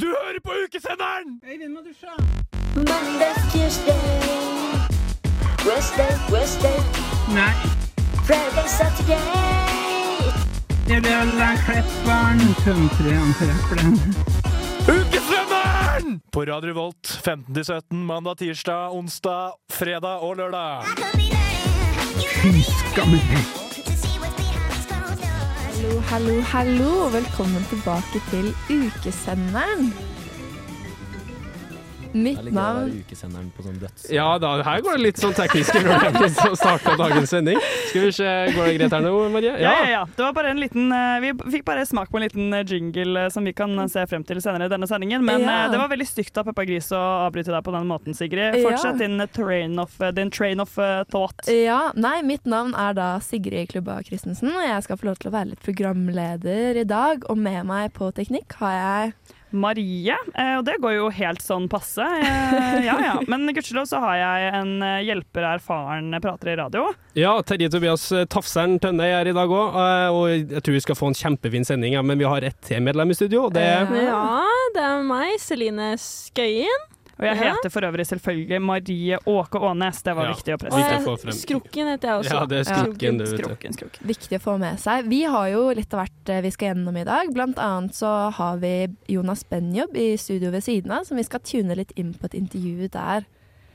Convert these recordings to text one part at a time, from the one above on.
Du hører på ukesenderen! Monday, Tuesday, Wednesday, Wednesday, Nei, Friday, Saturday. det blir vel Klepperen. Tømtreren for eplen. Ukesenderen! På Radio Volt 15-17 mandag, tirsdag, onsdag, fredag og lørdag. Skammelig. Hallo, hallo, hallo. Velkommen tilbake til ukesenderen. Mitt å navn ukesenderen på sånn døds... Ja, da, her går det litt sånn tekniske problemer som starta dagens sending. Skal vi se, Går det greit her nå, Marie? Ja, ja, ja. Det var bare en liten eh, Vi fikk bare smak på en liten eh, jingle eh, som vi kan se frem til senere i denne sendingen. Men Ja. det var veldig stygt av Peppa Gris å avbryte deg på den måten, Sigrid. Ja. Fortsett din train of, din train of thought. Ja, nei, mitt navn er da Sigrid Klubba Christensen, og jeg skal få lov til å være litt programleder i dag. Og med meg på teknikk har jeg Marie, eh, og det går jo helt sånn passe. Eh, ja, ja. Men gudskjelov så har jeg en eh, hjelper erfaren prater i radio. Ja, Terje Tobias Tafseren Tønne er her i dag òg, og jeg tror vi skal få en kjempefin sending. Ja, men vi har ett til medlem i studio, det er Ja. Ja, det er meg, Celine Skøyen. Og jeg Ja. heter for øvrig selvfølgelig Marie Åke Ånes. Det var Ja. viktig å presisere. Skrukken heter jeg også. Ja, det er skrukken, du, vet skrukken, skrokken. viktig å få med seg. Vi har jo litt av hvert eh, vi skal gjennom i dag. Blant annet så har vi Jonas Benjob i studio ved siden av, som vi skal tune litt inn på et intervju der.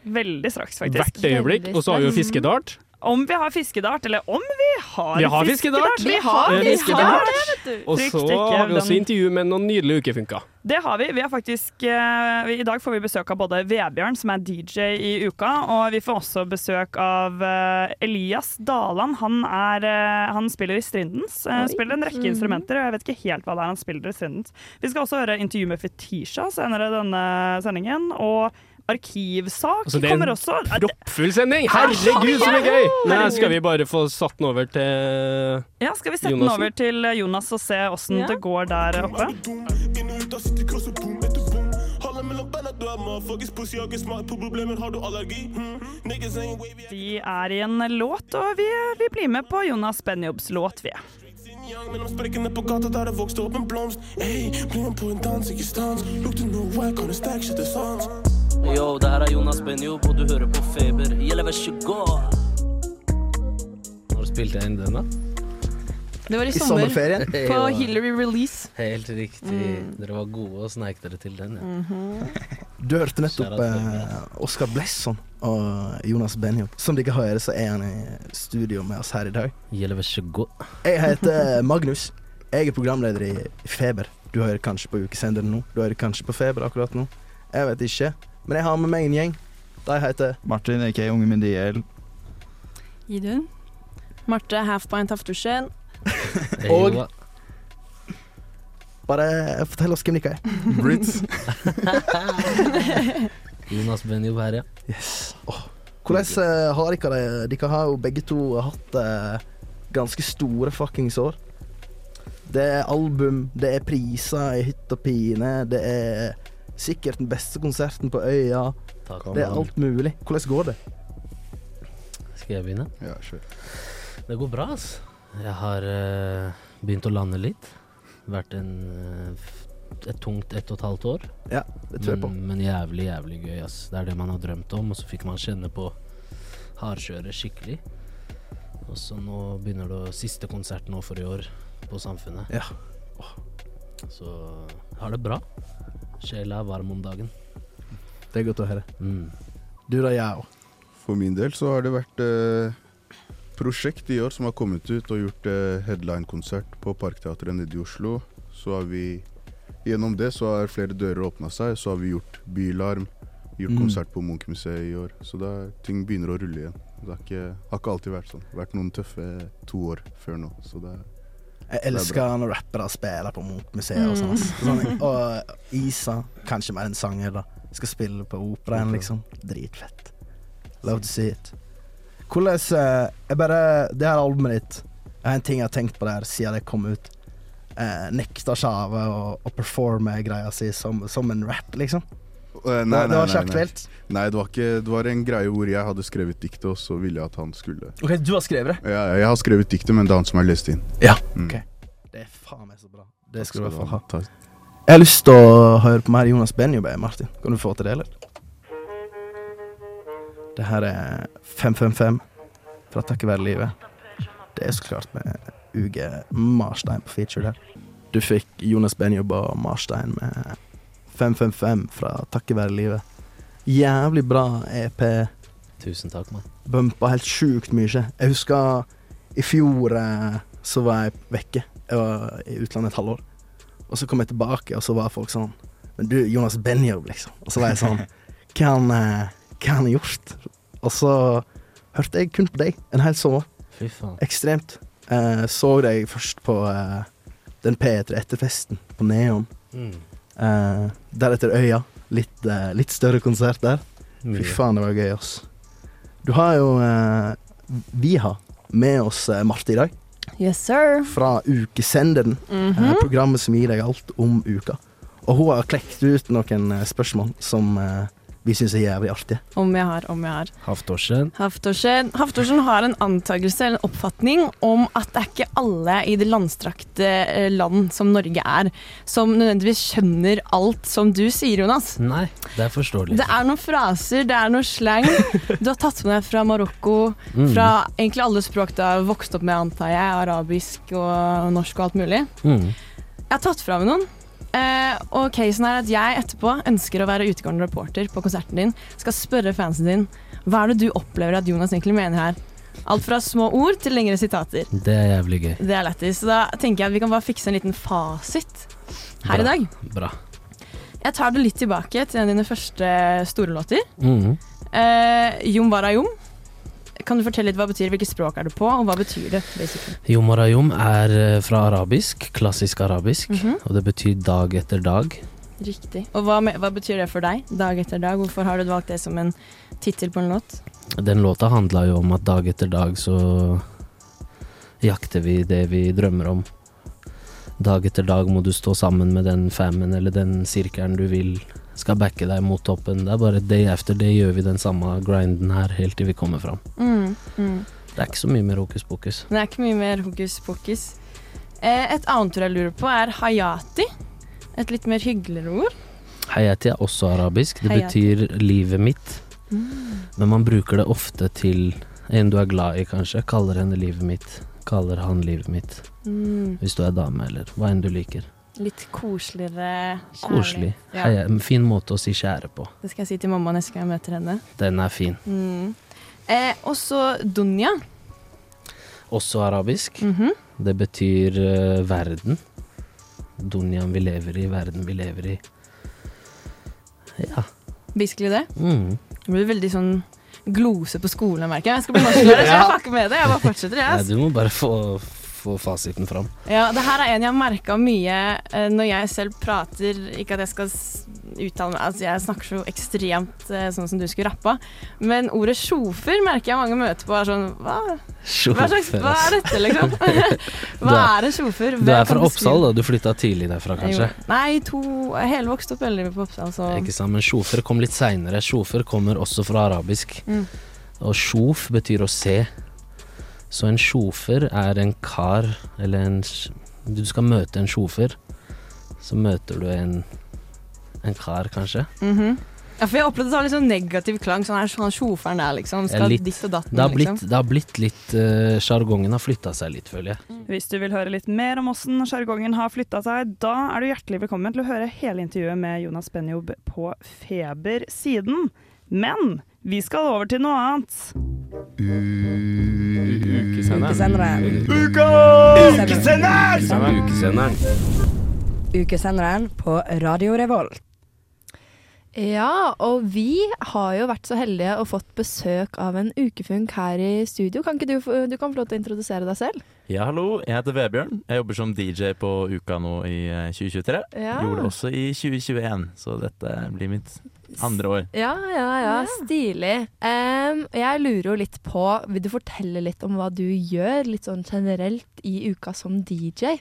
Veldig straks, faktisk. Hvert øyeblikk. Og så har vi jo fiskedart. Om vi har fiskedart, eller om vi har, Vi har fiskedart. Vi har fiskedart! Og så har vi også intervju med noen nydelige ukefunker. Det har vi. vi har faktisk, uh, I dag får vi besøk av både Vebjørn, som er DJ i uka, og vi får også besøk av uh, Elias Daland. Han, er, uh, han spiller i Strindens. spiller en rekke instrumenter, og jeg vet ikke helt hva det er han spiller i Strindens. Vi skal også høre intervju med Fetisha senere i denne sendingen, og Arkivsak Altså, det er en kommer også. Proppfull sending! Herregud, så mye gøy! Nei, skal vi bare få satt den over til Ja, Skal vi sette den over til Jonas og se åssen Ja. det går der oppe? De er i en låt, og vi, vi blir med på Jonas Benjobs låt, vi. Mellom sprekkene på gata der det vokste opp en blomst. Ey, blir med på en dans, ikke stans. Lukter noe wack, kan du stack shit til sans? Yo, det her er Jonas Benjob, og du hører på Feber. Gjelder vær så god! Når spilte jeg inn den, da? Det var i I sommer. sommerferien. På Hillary Release. Helt riktig. Dere var gode og sneik dere til den. Ja. Du hørte nettopp eh, Oskar Blesson og Jonas Benjob. Som dere hører, så er han i studio med oss her i dag. Gjelder vær så god. Jeg heter Magnus. Jeg er programleder i Feber. Du hører kanskje på ukesenderen nå. Du hører kanskje på Feber akkurat nå. Jeg vet ikke. Men jeg har med meg en gjeng. De heter Martin, aka Unge Mendiel. Idun. Marte Halfpint Haftursjen. Hey, Og- Bare fortell oss hvem dere er. Brits. Jonas Benjob her, ja. Yes. Oh. Hvordan eh, har dere det? Dere har jo begge to hatt uh, ganske store fuckings år. Det er album, det er priser i hytt og pine, det er sikkert den beste konserten på øya. Takk. Det er alt mulig. Hvordan går det? Skal jeg begynne? Ja, sure. Det går bra, ass. Jeg har uh, begynt å lande litt. Vært en, uh, et tungt ett og et halvt år. Ja, det tror jeg på. Men, men jævlig, jævlig gøy, ass. Det er det man har drømt om, og så fikk man kjenne på hardkjøret skikkelig. Og så nå begynner det å Siste konsert nå for i år på Samfunnet. Ja. Så har det bra. Sjela er varm om dagen. Det er godt å høre. Mm. Du da, Yao? For min del så har det vært eh, prosjekt i år som har kommet ut og gjort eh, headline-konsert på Parkteatret nede i Oslo. Så har vi Gjennom det så har flere dører åpna seg. Så har vi gjort Bylarm, gjort Mm. konsert på Munch-museet i år. Så er, ting begynner å rulle igjen. Det har ikke, har ikke alltid vært sånn. Det har vært noen tøffe to år før nå. Så det er Jeg elsker når rappere spiller på Munch-museet og sånn. ass. Sånn, og Isa, kanskje mer en sanger, da. Skal spille på operaen, liksom. Dritfett. Love to see it. Hvordan eh, Jeg bare Det her albumet ditt Jeg har en ting jeg har tenkt på der siden det kom ut. Eh, nekta Sjave og å performe greia si som, som en rap, liksom. Eh, nei, det var ikke nei. Nei, det var ikke Det var en greie hvor jeg hadde skrevet diktet, og så ville jeg at han skulle OK, du har skrevet det? Ja, jeg har skrevet diktet, men det er han som har lest inn. Ja. Mm. OK. Det er faen meg så bra. Det skal du i hvert fall ha. Takk. Jeg har lyst til å høre på mer Jonas Benjobe, Martin. Kan du få til det, eller? Det her er 555 fra Takket være livet. Det er så klart med Uge Marstein på feature der. Du fikk Jonas Benjobe og Marstein med 555 fra Takket være livet. Jævlig bra EP. Tusen takk, mann. Bumpa helt sjukt mye. Jeg husker i fjor eh, så var jeg vekke. Jeg var i utlandet et halvår. Og så kom jeg tilbake, og så var folk sånn Men du, Jonas Benjob, liksom. Og så var jeg sånn Hva han, eh, hva han gjort? Og så hørte jeg kun på deg en hel sommer. Fy faen. Ekstremt. Eh, så deg først på eh, den P3 etterfesten på Neon. Mm. Eh, deretter Øya. Litt, uh, litt større konsert der. Fy faen, det var gøy, ass. Du har jo uh, Vi har med oss Marte i dag. Yes, sir. Fra Ukesenderen. Mhm. eh, programmet som gir deg alt om uka. Og hun har klekt ut noen spørsmål som vi syns er jævlig artige. Om jeg har, om jeg har. Haftorsen. Haftorsen. Haftorsen har en antakelse eller en oppfatning om at det er ikke alle i det landstrakte eh, land som Norge er, som nødvendigvis skjønner alt som du sier, Jonas. Nei, det er forståelig. Det er noen fraser, det er noe slang du har tatt med deg fra Marokko, Mm. fra egentlig alle språk du har vokst opp med, antar jeg, arabisk og norsk og alt mulig. Mm. Jeg har tatt fra meg noen. Eh, og casen er at jeg etterpå ønsker å være utegående reporter på konserten din. Skal spørre fansen din hva er det du opplever at Jonas egentlig mener her. Alt fra små ord til lengre sitater. Det er jævlig gøy. Det er lættis. Så da tenker jeg at vi kan bare fikse en liten fasit her Bra. i dag. Bra. Jeg tar det litt tilbake til en av dine første store låter. Mm -hmm. uh, Jom Barayom. Kan du fortelle litt hva det betyr, hvilket språk er det på, og hva betyr det? basically? Yom Arayom er eh, fra arabisk, klassisk arabisk, Mhm. og det betyr dag etter dag. Riktig. Og hva, hva betyr det for deg, dag etter dag? Hvorfor har du valgt det som en tittel på en låt? Den låta handla jo om at dag etter dag så jakter vi det vi drømmer om. Dag etter dag må du stå sammen med den famen eller den sirkelen du vil skal backe deg mot toppen. Det er bare day after day gjør vi den samme grinden her helt til vi kommer fram. Mm, mm. Det er ikke så mye mer hokus pokus. Det er ikke mye mer hokus pokus. Eh, et annet ord jeg lurer på, er hayati. Et litt mer hyggeligere ord. Hayati er også arabisk. Det Hayati. betyr livet mitt. Mm. Men man bruker det ofte til en du er glad i, kanskje. Kaller henne livet mitt. Kaller han livet mitt. Mm. Hvis du er dame, eller hva enn du liker. Litt koseligere. kjærlig. Koselig. Ja. Heia, en fin måte å si kjære på. Det skal jeg si til mamma neste gang jeg møter henne. Den er fin. Mm. Eh, også Dunja. Også arabisk. Mhm. Det betyr uh, verden. Dunyaen vi lever i, verden vi lever i. Ja. Basically det. Mm. Det blir veldig sånn glose på skolen, merker jeg. Jeg skal bli norsklærer, så jeg fucker med det. Jeg bare fortsetter, jeg. Nei, ass. du må bare få, få fasiten fram. Ja, det her er en jeg har merka mye eh, når jeg selv prater. Ikke at jeg skal uttale meg Altså, jeg snakker så ekstremt eh, sånn som du skulle rappa. Men ordet sjofer merker jeg mange møter på er sånn Hva, hva, slags, hva er dette, liksom? Hva er- en sjofer? Du er fra Oppsal, da. Du flytta tidlig derfra, kanskje? Jo. Nei, to hele vokst opp veldig på Oppsal, så Ikke sant, Men sjofer kom litt seinere. Sjofer kommer også fra arabisk. Mm. Og sjof betyr å se. Så en sjofer er en kar, eller en Du skal møte en sjofer, så møter du en en kar, kanskje. Mhm. Ja, for jeg opplevde det har litt sånn negativ klang. Sånn her, sånn sjoferen der, liksom. Ja, Skal litt. ditt og datten, Det har blitt, liksom. det har blitt litt eh, Sjargongen har flytta seg litt, føler jeg. Hvis du vil høre litt mer om åssen sjargongen har flytta seg, da er du hjertelig velkommen til å høre hele intervjuet med Jonas Benjob på Feber siden. Men vi skal over til noe annet. Ukesenderen. Ukesenderen. Ukesenderen på Radio Revolt. Ja, og vi har jo vært så heldige og fått besøk av en ukefunk her i studio. Kan ikke du, du kan få lov til å introdusere deg selv? Ja, hallo. Jeg heter Vebjørn. Jeg jobber som DJ på Uka nå i eh, 2023. Ja. Gjorde det også i 2021, så dette blir mitt andre år. Ja, ja, ja. Stilig. Um, jeg lurer jo litt på Vil du fortelle litt om hva du gjør, litt sånn generelt i uka som DJ?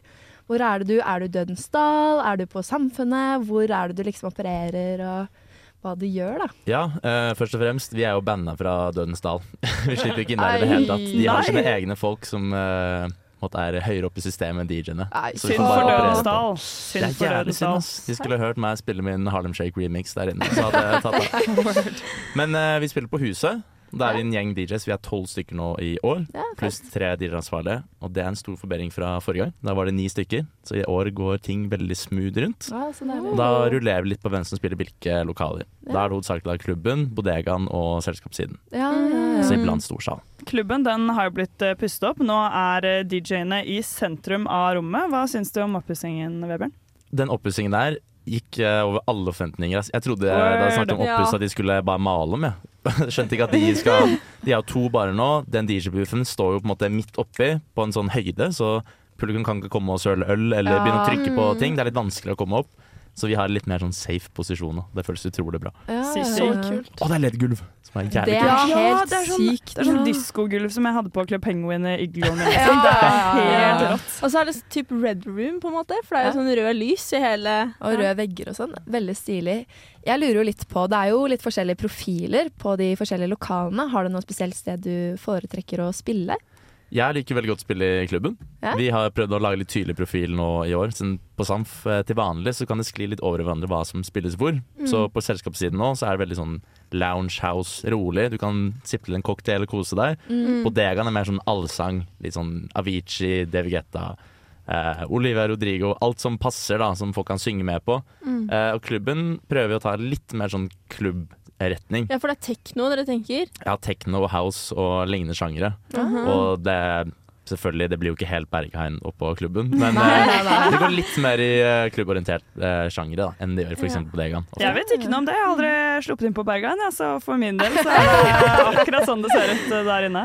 Hvor er det du? Er du Dødensdal? Er du på Samfunnet? Hvor er det du liksom opererer, og hva du gjør, da? Ja, uh, først og fremst, vi er jo banda fra Dødens Dal. vi slipper ikke inn der i det hele tatt. De har sine egne folk som eh, en måte er høyere oppe i systemet enn DJ-ene. Synd for operere. Dødensdal. Det er jævlig synd, ass. De skulle hørt meg spille min Harlem Shake remix der inne. Så hadde jeg tatt det. Men uh, vi spiller på Huset. Da er vi en gjeng DJs. Vi er tolv stykker nå i år, Ja, pluss tre DJ-ansvarlige. Og det er en stor forbedring fra forrige gang. Da var det ni stykker. Så i år går ting veldig smooth rundt. Ja. Og Da rullerer vi litt på hvem som spiller hvilke lokaler. Da er det hovedsakelig klubben, bodegaen og selskapssiden. Ja, ja, Så ja. iblant storsal. Klubben den har jo blitt eh, pustet opp. Nå er eh, DJ-ene i sentrum av rommet. Hva syns du om oppussingen, Vebjørn? Den oppussingen der gikk eh, over alle forventninger. Jeg trodde da jeg snakket om Word. oppuss at de skulle bare male om, jeg. Skjønte ikke at de skal De har to barer nå. Den DJ-boofen står jo på en måte midt oppi, på en sånn høyde, så publikum kan ikke komme og søle øl eller begynne å trykke på Mm. ting. Det er litt vanskelig å komme opp. Så vi har litt mer sånn safe posisjon Da. Det føles utrolig bra. Ja, Så ja, så kult. Og det er LED-gulv, som er jævlig Det kult. er helt det er sånn, sykt. Det er sånn Ja. diskogulv som jeg hadde på Club Penguin i igloen. Ja, Liksom. Det er ja, ja. helt rått. Og så er det typ red room, på en måte. For det er jo sånn rød lys i hele Og røde vegger og sånn. Veldig stilig. Jeg lurer jo litt på, Det er jo litt forskjellige profiler på de forskjellige lokalene. Har du noe spesielt sted du foretrekker å spille? Jeg liker veldig godt å spille i klubben. Ja. Vi har prøvd å lage litt tydelig profil nå i år. Sånn på Samf eh, til vanlig så kan det skli litt over i hverandre hva som spilles hvor. Mm. Så på selskapssiden nå så er det veldig sånn lounge house, rolig. Du kan sippe til en cocktail og kose deg. Mm. Bodegaen er mer sånn allsang. Litt sånn Avicii, Devigetta. Guetta, eh, Olivia Rodrigo. Alt som passer, da, som folk kan synge med på. Mm. Eh, og klubben prøver vi å ta litt mer sånn klubbretning. Ja, for det er tekno dere tenker? Ja, techno, house og lignende sjangere. Mhm. Og det Selvfølgelig, det blir jo ikke helt Berghain oppå klubben, men Nei, eh, nei, nei. det går litt mer i eh, klubborientert eh, sjangere da, enn det gjør f.eks. på Degan. Jeg vet ikke noe om det. Jeg har aldri sluppet inn på Berghain, ja, så for min del så er det akkurat sånn det ser ut eh, der inne.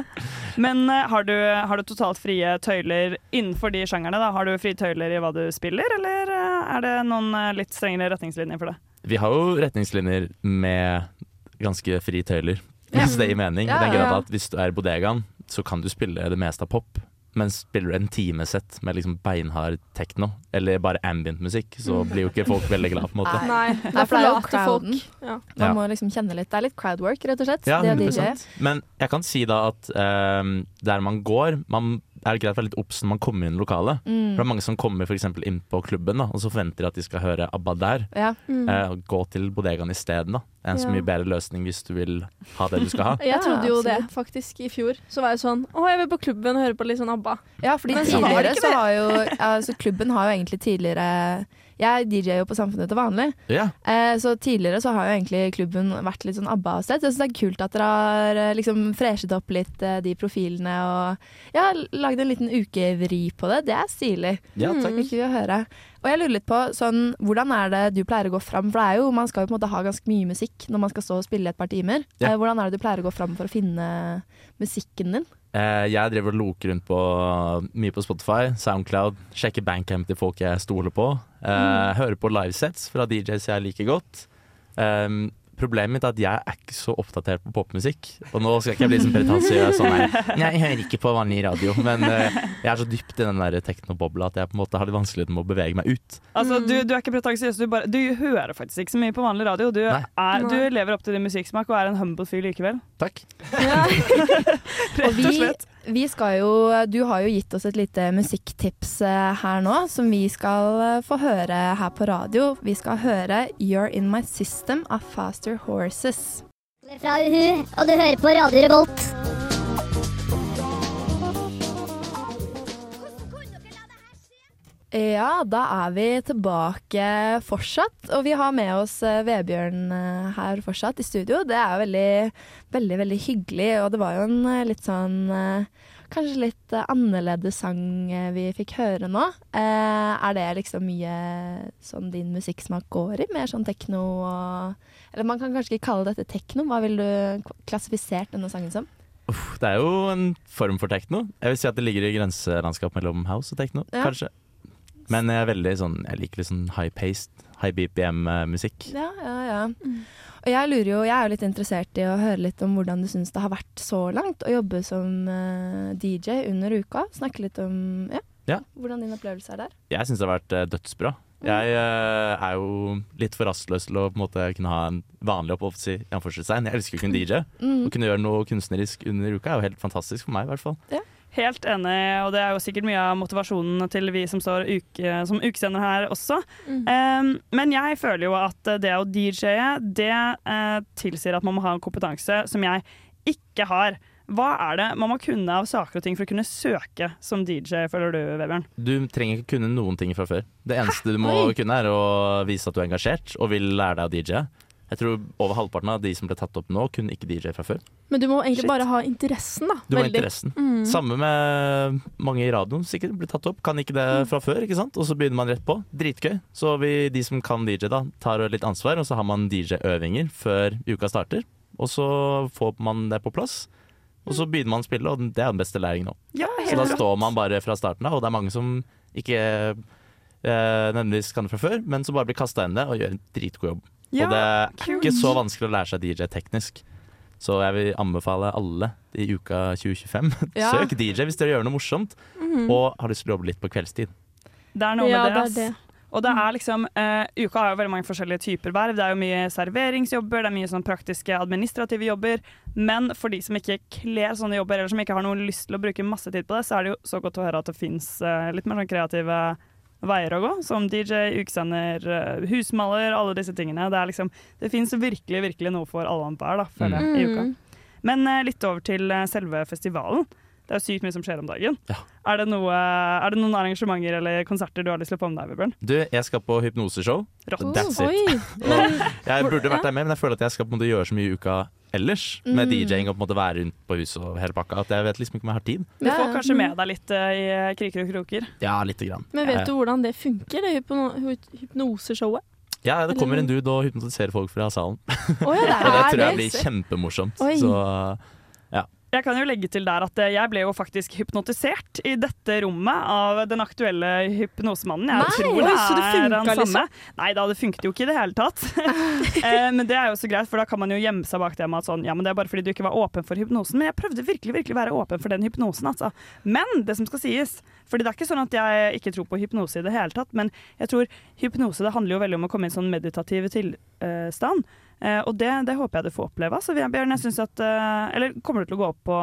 Men har du, har du totalt frie tøyler innenfor de sjangerne? da? Har du frie tøyler i hva du spiller, eller er det noen litt strengere retningslinjer for det? Vi har jo retningslinjer med ganske fri tøyler, hvis det gir mening. Ja, I den ja, grad ja. at hvis du er i bodegaen, så kan du spille det meste av pop. Men spiller du en timesett med liksom beinhard tekno, eller bare ambient-musikk, så blir jo ikke folk veldig glad, på en måte. Nei, Nei, det er for forlater folk. crowden. Ja. Man må liksom kjenne litt. Det er litt crowdwork, rett og slett. Ja, 100%. Men jeg kan si da at um, der man går man er det greit å være litt obs når man kommer inn i lokalet. Mm. For det er mange som kommer for eksempel inn på klubben da, og så forventer de at de skal høre ABBA der. Ja. Mm. Eh, gå til bodegaen isteden. er en så mye bedre løsning hvis du vil ha det du skal ha. Jeg trodde jo det, faktisk, i fjor. Så var jeg sånn Å, jeg vil på klubben og høre på litt sånn ABBA. Ja, fordi Men tidligere så har jo altså Klubben har jo egentlig tidligere Jeg DJ jo på Samfunnet til vanlig. Ja. Eh, så tidligere så har jo egentlig klubben vært litt sånn ABBA-sted. Så jeg syns det er kult at dere har eh, liksom freshet opp litt eh, de profilene og ja, lagd en liten ukevri på det. Det er stilig. Ja, takk. Mm, å høre. Og jeg lurer litt på sånn, hvordan er det du pleier å gå fram? For det er jo, man skal jo på en måte ha ganske mye musikk når man skal stå og spille et par timer. Ja. Eh, hvordan er det du pleier å gå fram for å finne musikken din? Eh, jeg driver og loker rundt på mye på Spotify, Soundcloud, sjekker bandcamp til folk jeg stoler på. Eh, Hører på livesets fra DJs jeg liker godt. Um, Problemet mitt er at jeg er ikke så oppdatert på popmusikk. Og nå skal ikke jeg bli sånn pretensiøs sånn her jeg hører ikke på vanlig radio. Men eh, jeg er så dypt i den der teknobobla at jeg på en måte har litt vanskelig med å bevege meg ut. Altså, du, du er ikke pretensiøs, du, bare- du hører faktisk ikke så mye på vanlig radio. Du, er, du lever opp til din musikksmak og er en humble fyr likevel. Takk. Og vi, vi skal jo Du har jo gitt oss et lite musikktips eh, her nå, som vi skal eh, få høre her på radio. Vi skal høre 'You're In My System' av Faster Horses. Fra Uhu, og du hører på Radio Revolt. Ja, da er vi tilbake fortsatt, og vi har med oss eh, Vebjørn eh, her fortsatt i studio. Det er veldig, veldig, veldig hyggelig, og det var jo en eh, litt sånn Kanskje litt annerledes sang vi fikk høre nå. Er det liksom mye sånn din musikksmak går i? Mer sånn tekno og Eller man kan kanskje ikke kalle dette tekno. Hva ville du klassifisert denne sangen som? Uff, det er jo en form for tekno. Jeg vil si at det ligger i grenselandskap mellom house og tekno, Ja. kanskje. Men jeg er veldig sånn Jeg liker litt sånn high-paced, high BPM-musikk. Ja, ja, ja. Og jeg lurer jo, jeg er jo litt interessert i å høre litt om hvordan du syns det har vært så langt å jobbe som eh, DJ under uka. Snakke litt om ja, Ja. hvordan din opplevelse er der. Jeg syns det har vært eh, dødsbra. Jeg uh, er jo litt for rastløs til å på en måte kunne ha en vanlig oppholdelse i anførselstegn. Jeg elsker å kunne DJ. Mm. Å kunne gjøre noe kunstnerisk under uka er jo helt fantastisk for meg, i hvert fall. Ja. Helt enig, og det er jo sikkert mye av motivasjonen til vi som står uke, som ukesender her også. Um, men jeg føler jo at det å DJ-e, det uh, tilsier at man må ha en kompetanse som jeg ikke har. Hva er det man må kunne av saker og ting for å kunne søke som DJ, føler du, Vebjørn? Du trenger ikke kunne noen ting fra før. Det eneste du må Oi. kunne, er å vise at du er engasjert og vil lære deg å DJ. Jeg tror over halvparten av de som ble tatt opp nå, kunne ikke DJ fra før. Men du må egentlig bare ha interessen, da. Du må ha interessen. Mm. Samme med mange i radioen sikkert blir tatt opp. Kan ikke det Mm. fra før, ikke sant? Og så begynner man rett på. Dritgøy. Så vi, de som kan DJ, da, tar litt ansvar, og så har man DJ-øvinger før uka starter. Og så får man det på plass. Og så begynner man å spille, og det er den beste læringen nå. Ja, Så da står man bare fra starten av, og det er mange som ikke eh, nødvendigvis kan det fra før, men som bare blir kasta inn det og gjør en dritgod jobb. Ja, og det er kult. ikke så vanskelig å lære seg DJ teknisk. Så jeg vil anbefale alle i uka 2025. Ja. Søk DJ hvis dere gjør noe morsomt Mhm. og har lyst til å jobbe litt på kveldstid. Det er noe Ja, med det. det er det. Og det er liksom, uh, Uka har jo veldig mange forskjellige typer verv. Det er jo mye serveringsjobber, det er mye sånn praktiske administrative jobber. Men for de som ikke kler sånne jobber, eller som ikke har noen lyst til å bruke masse tid på det, så er det jo så godt å høre at det fins litt mer sånn kreative veier å gå. Som DJ, ukesender, eh, husmaler, alle disse tingene. Det, er liksom, det fins virkelig, virkelig noe for alle andre enhver, da, føler jeg, i uka. Mm. Men eh, litt over til eh, selve festivalen. Det er jo sykt mye som skjer om dagen. Er, det noe, er det noen arrangementer eller konserter du har lyst til å få med deg, Vibjørn? Du, jeg skal på hypnoseshow. Rått. That's it. Og jeg burde vært der med, men jeg føler at jeg skal på en måte gjøre så mye i uka ellers. Med Mm. DJ-ing og på en måte være rundt på huset og hele pakka. At jeg vet liksom ikke om jeg har tid. Du får kanskje med deg litt uh, i eh, kriker og kroker. Ja, lite grann. Men vet du hvordan det funker, det hypno hypnoseshowet? Ja, det kommer en dude og hypnotiserer folk fra salen. Oh, ja, det og det tror jeg blir kjempemorsomt. Oi. Så ja. Jeg kan jo legge til der at eh, jeg ble jo faktisk hypnotisert i dette rommet av den aktuelle hypnosemannen. Jeg Nei, tror det så det funka han samme. liksom? Nei da, det funket jo ikke i det hele tatt. Eh, men det er jo så greit, for da kan man jo gjemme seg bak det med at sånn, ja, men det er bare fordi du ikke var åpen for hypnosen. Men jeg prøvde virkelig virkelig å være åpen for den hypnosen, altså. Men det som skal sies, fordi det er ikke sånn at jeg ikke tror på hypnose i det hele tatt, men jeg tror hypnose det handler jo veldig om å komme i en sånn meditativ tilstand. Eh, og det, det håper jeg du får oppleve. Så Bjørn, jeg synes at eh, Eller kommer du til å gå opp på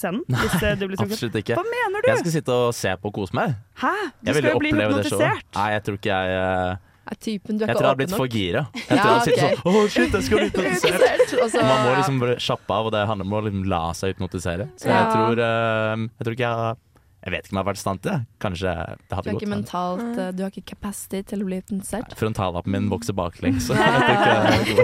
scenen? Hvis eh, du blir? Absolutt ikke. Hva mener du? Jeg skal sitte og se på og kose meg. Hæ? Du Jeg skal jo bli hypnotisert. Nei, jeg tror ikke jeg eh, Er typen, du er Jeg tror jeg har blitt nok. for gira. Jeg Ja, tror jeg sitter ok. sånn oh, shit, jeg skal bli Hypnotisert, hypnotisert. så- Man må liksom bare kjappe av, og det handler om å liksom la seg hypnotisere. Så Ja. jeg tror eh, Jeg tror ikke jeg Jeg vet ikke om jeg har vært i stand til det. Kanskje det Du hadde er ikke gått. mentalt eh, Du har ikke capacity til å bli hypnotisert. Frontallappen min vokser baklengs. Jeg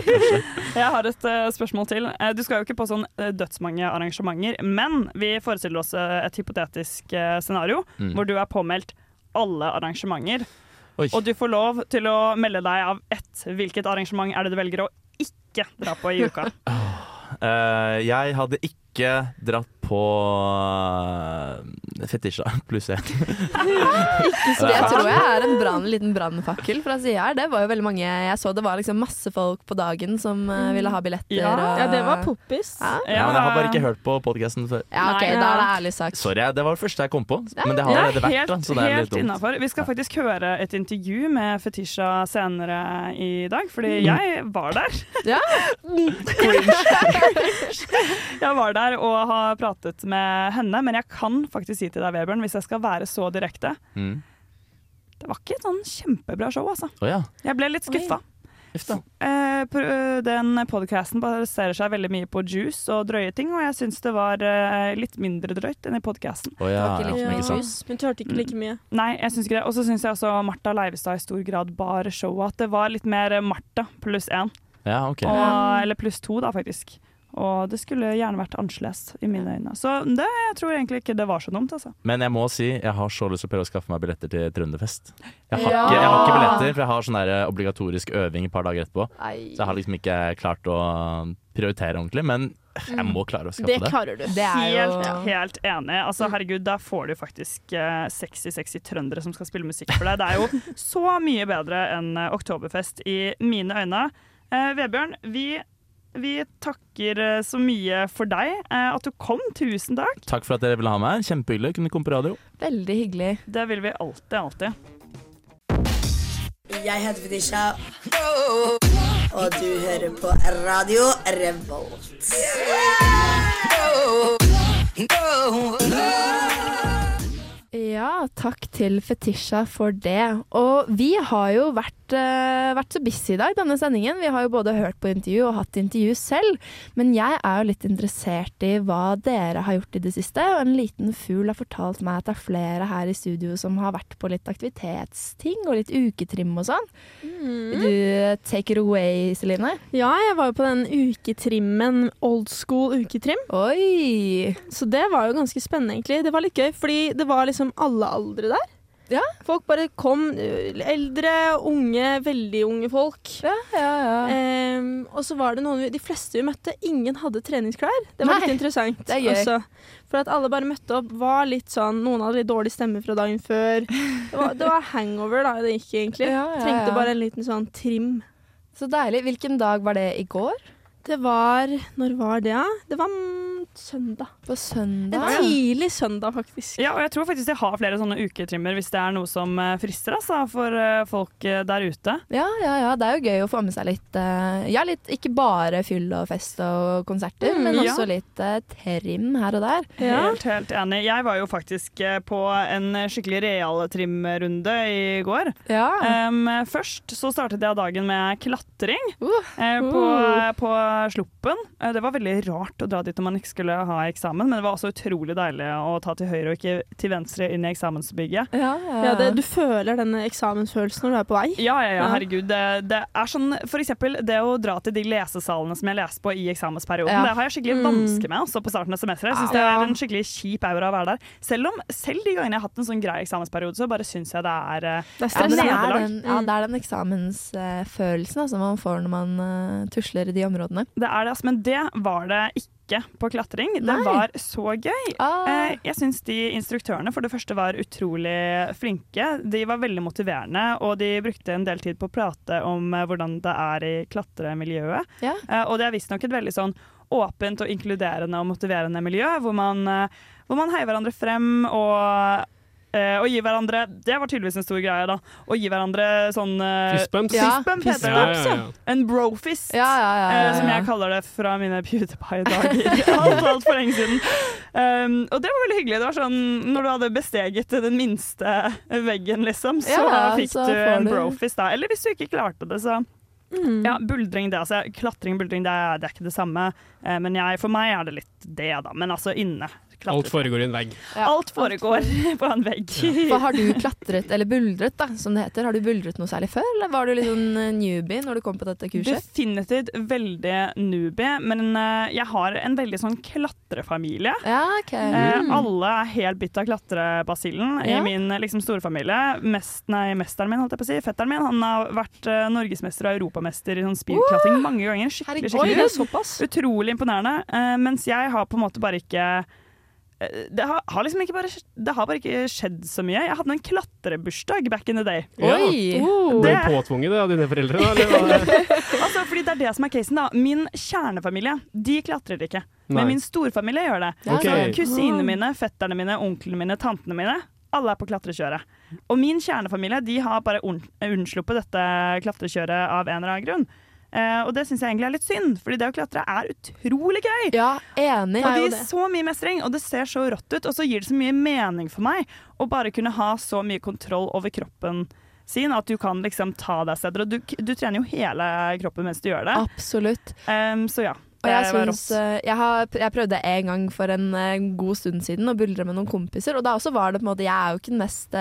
ikke har et eh, spørsmål til. Eh, du skal jo ikke på sånn dødsmange arrangementer, men vi forestiller oss et hypotetisk scenario Mm. hvor du er påmeldt alle arrangementer. Oi. Og du får lov til å melde deg av ett. Hvilket arrangement er det du velger å ikke dra på i uka? Uh, jeg hadde ikke dratt på uh, Fetisha pluss én. Ikke så Jeg tror jeg er en brand, liten brannfakkel fra sida her. Det var jo veldig mange jeg så. Det var liksom masse folk på dagen som eh, ville ha billetter. Ja. og- Ja, det var poppis. Ja. Ja, men jeg har bare ikke hørt på podkasten før. Ja, ok, da er det ærlig sagt. Sorry, det var det første jeg kom på. Men det har Det er allerede vært, helt, da, så det er helt litt dumt. innafor. Vi skal faktisk høre et intervju med Fetisha senere i dag, fordi Mm. jeg var der. Ja. jeg var der og har pratet med henne, men jeg kan faktisk si til deg, Vebjørn, hvis jeg skal være så direkte, Mm. det var ikke et sånn kjempebra show, altså. Oh, ja. Jeg ble litt skuffa. Eh, den podcasten baserer seg veldig mye på juice og drøye ting, og jeg syns det var eh, litt mindre drøyt enn i podcasten. Oh, ja, Ja, ja, du hørte ikke like mye. Nei, jeg syns ikke det. Og så syns jeg også Martha Leivestad i stor grad bar showet. At det var litt mer Martha pluss én. Ja, ok. Og, eller pluss to, da, faktisk. Og det skulle gjerne vært annerledes, i mine øyne. Så det, jeg tror egentlig ikke det var så dumt, altså. Men jeg må si, jeg har så lyst til å prøve å skaffe meg billetter til Trønderfest. Jeg har, Ja. ikke, jeg har ikke billetter, for jeg har sånn der obligatorisk øving et par dager etterpå. Nei. Så jeg har liksom ikke klart å prioritere ordentlig, men jeg må klare å skaffe Det det. klarer du. Det er jo Helt, helt enig. Altså, herregud, da får du faktisk eh, sexy, sexy trøndere som skal spille musikk for deg. Det er jo så mye bedre enn eh, Oktoberfest i mine øyne. Eh, Vebjørn, vi, vi takker eh, så mye for deg. eh, at du kom. Tusen takk. Takk for at dere ville ha meg. Kjempehyggelig. Kunne komme på radio. Veldig hyggelig. Det vil vi alltid, alltid. Jeg heter Fetisha, og du hører på Radio Revolt. Ja, takk til Fetisha for det. Og vi har jo vært, uh, vært så busy i dag, denne sendingen. Vi har jo både hørt på intervju og hatt intervju selv. Men jeg er jo litt interessert i hva dere har gjort i det siste. Og en liten fugl har fortalt meg at det er flere her i studio som har vært på litt aktivitetsting og litt uketrim og sånn. Vil du take it away, Celine? Ja, jeg var jo på den uketrimmen, old school uketrim. Oi! Så det var jo ganske spennende, egentlig. Det var litt gøy, fordi det var liksom alle aldre der. Ja. Folk bare kom. Eldre, unge, veldig unge folk. Ja, ja, ja. Um, og så var det noen De fleste vi møtte, ingen hadde treningsklær. Det var Nei, litt interessant. det er også. For at alle bare møtte opp, var litt sånn Noen hadde litt dårlig stemme fra dagen før. Det var, det var hangover, da, det gikk egentlig. Ja, ja, Trengte bare en liten sånn trim. Så deilig. Hvilken dag var det i går? Det var Når var det, da? Det var søndag. På søndag? En tidlig søndag, faktisk. Ja, og jeg tror faktisk jeg har flere sånne uketrimmer hvis det er noe som eh, frister altså, for eh, folk eh, der ute. Ja, ja, ja. Det er jo gøy å få med seg litt Ja, litt ikke bare fyll og fest og konserter, Mm, men ja. også litt trim her og der. Helt, helt enig. Jeg var jo faktisk på en skikkelig real trimrunde i går. Ja. Um, først så startet jeg dagen med klatring uh, på, Uh. på Sluppen. Eh, det var veldig rart å dra dit når man ikke skulle ha eksamen, men det var også utrolig deilig å ta til høyre og ikke til venstre inn i eksamensbygget. Ja, Ja, det, du føler denne eksamensfølelsen når du er på vei. Ja, ja, ja, Ja. herregud. Det, det er sånn, for eksempel det å dra til de lesesalene som jeg leste på i eksamensperioden, Ja. det har jeg skikkelig Mm. vansker med også på starten av semesteret. Jeg synes det er en skikkelig kjip aura å være der. Selv om selv de gangene jeg har hatt en sånn grei eksamensperiode, så bare syns jeg det er, eh, Ja, et men det, er den, ja, det er den eksamensfølelsen altså, man får når man uh, tusler i de områdene. Det er det, altså, men det var det ikke på klatring. Det Nei. var så gøy. Ah. Eh, jeg syns de instruktørene for det første var utrolig flinke. De var veldig motiverende, og de brukte en del tid på å prate om eh, hvordan det er i klatremiljøet. Ja. Eh, og det er visstnok et veldig sånn åpent og inkluderende og motiverende miljø, hvor man, hvor man heier hverandre frem og eh, og gi hverandre Det var tydeligvis en stor greie, da. Å gi hverandre sånn uh, Ja. Fistbump heter det. ja, ja. En brofist, Ja, ja, ja, ja, eh, som jeg kaller det fra mine PewDiePie-dager. alt, alt for lenge siden. Um, og det var veldig hyggelig. Det var sånn Når du hadde besteget den minste veggen, liksom, så Ja, fikk så du en brofist da. Eller hvis du ikke klarte det, så ja, buldring, det, altså, Klatring, buldring, det er, det er ikke det samme. Eh, men jeg, for meg er det litt det, da. Men altså inne. Alt foregår i en vegg. Alt foregår på en vegg. Hva har du klatret, eller buldret da, som det heter, har du buldret noe særlig før? Eller var du litt sånn eh, newbie når du kom på dette kurset? Definitivt veldig newbie, men eh, jeg har en veldig sånn klatrefamilie. Ja, ok. Eh, Mm. alle er helt bitt av klatrebasillen Ja. i min liksom, storfamilie. Mest, nei, mesteren min, holdt jeg på å si. Fetteren min han har vært uh, norgesmester og europamester i sånn speedklatring mange ganger. Skikkelig, skikkelig Oi. Utrolig imponerende. Uh, mens jeg har på en måte bare ikke det har, har liksom ikke bare, det har bare ikke skjedd så mye. Jeg hadde en klatrebursdag back in the day. Ja. Oh. Ble påtvunget det av dine foreldre? Da, altså, fordi det er det som er casen da Min kjernefamilie De klatrer ikke Nei. Men min storfamilie gjør det Okay. Så kusinene mine, fetterne mine, onklene mine, tantene mine Alle er på klatrekjøret Og min kjernefamilie De har bare unn- unnsluppet dette klatrekjøret Av en eller annen grunn Eh, og det synes jeg egentlig er litt synd Fordi det å klatre er utrolig gøy Ja, enig. Og det gir så mye mestring Og det ser så rått ut Og så gir det så mye mening for meg Å bare kunne ha så mye kontroll over kroppen sin At du kan liksom ta deg steder Og du, du trener jo hele kroppen mens du gjør det Absolutt. Um, så ja, Og jeg, rått. eh, jeg, har, jeg prøvde en gang for en eh, god stund siden å buldre med noen kompiser, og da også var det på en måte Jeg er jo ikke den mest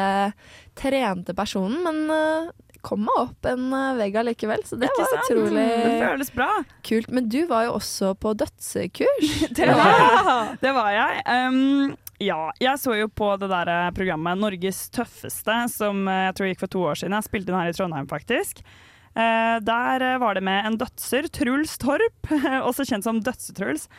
trente personen, men kom meg opp en eh, vegg allikevel, så det Ikke var sant? utrolig Det føles bra. kult. Men du var jo også på dødsekurs. Det var, det var jeg. Um, ja, jeg så jo på det der eh, programmet Norges tøffeste, som eh, jeg tror gikk for to år siden. Jeg spilte den her i Trondheim, faktisk. Uh, der var det med en dødser, Truls Torp, også kjent som Dødse-Truls.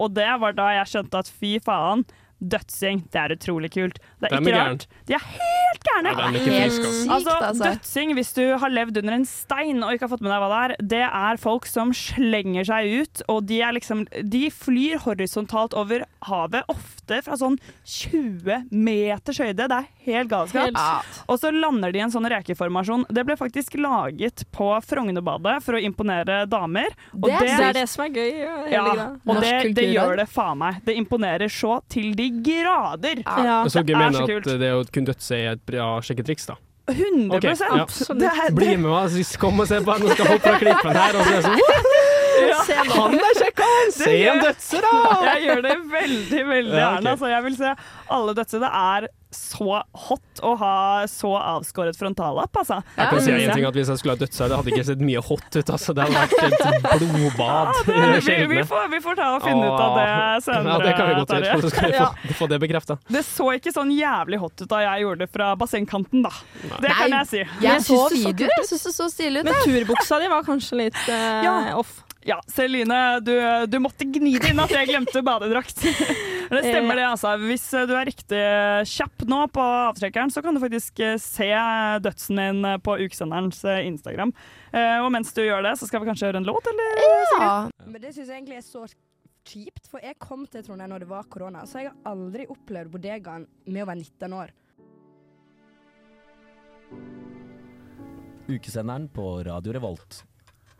Og det var da jeg skjønte at fy faen, Dødsing, det er utrolig kult. Det er ikke er rart. De er helt gærne! Ja, er Helt friske, altså. sykt, altså. altså. Dødsing, hvis du har levd under en stein og ikke har fått med deg hva det er, det er folk som slenger seg ut, og de er liksom De flyr horisontalt over havet, ofte fra sånn 20 meters høyde. Det er helt galskap. Helt. Og så lander de i en sånn rekeformasjon. Det ble faktisk laget på Frognerbadet for å imponere damer. Og Det, det er det som er gøy. ja, og det, det gjør det faen meg. Det imponerer så til de grader. Ja. Ja. Det er så kult. det å kunne dødse er et bra sjekketriks, da? 100 okay, ja. det er, Bli med meg, så kom og se på han, som skal hoppe fra klippen her. Og så er sånn, Ja. Han er kjekk, han! Se en dødse, da! Jeg gjør det veldig, veldig Ja, okay. gjerne. Altså, jeg vil se alle dødse. Det er så hot å ha så avskåret frontallapp, altså. Jeg kan si en ting at Hvis jeg skulle ha dødsau, det hadde ikke sett mye hot ut. Altså. Det hadde vært et blodbad. i det vi, vi, får, vi får ta og finne ut av det senere. Ja, det kan vi godt gjøre. Så skal vi Ja. få, få det bekrefta. Det så ikke sånn jævlig hot ut da jeg gjorde det fra bassengkanten, da. Det kan jeg si. Jeg så videoer, jeg syns det så stilig ut. Men turbuksa di var kanskje litt uh, Ja. off. Ja, Celine, du, du måtte gni det inn at jeg glemte badedrakt. Det stemmer det, altså. Hvis du er riktig kjapp nå på avtrekkeren, så kan du faktisk eh, se dødsen din på ukesenderens eh, Instagram. Eh, Og mens du gjør det, så skal vi kanskje høre en låt, eller? Ja. Men det syns jeg egentlig er så kjipt, for jeg kom til Trondheim når det var korona, så jeg har aldri opplevd bodegaen med å være 19 år. Ukesenderen på Radio Revolt.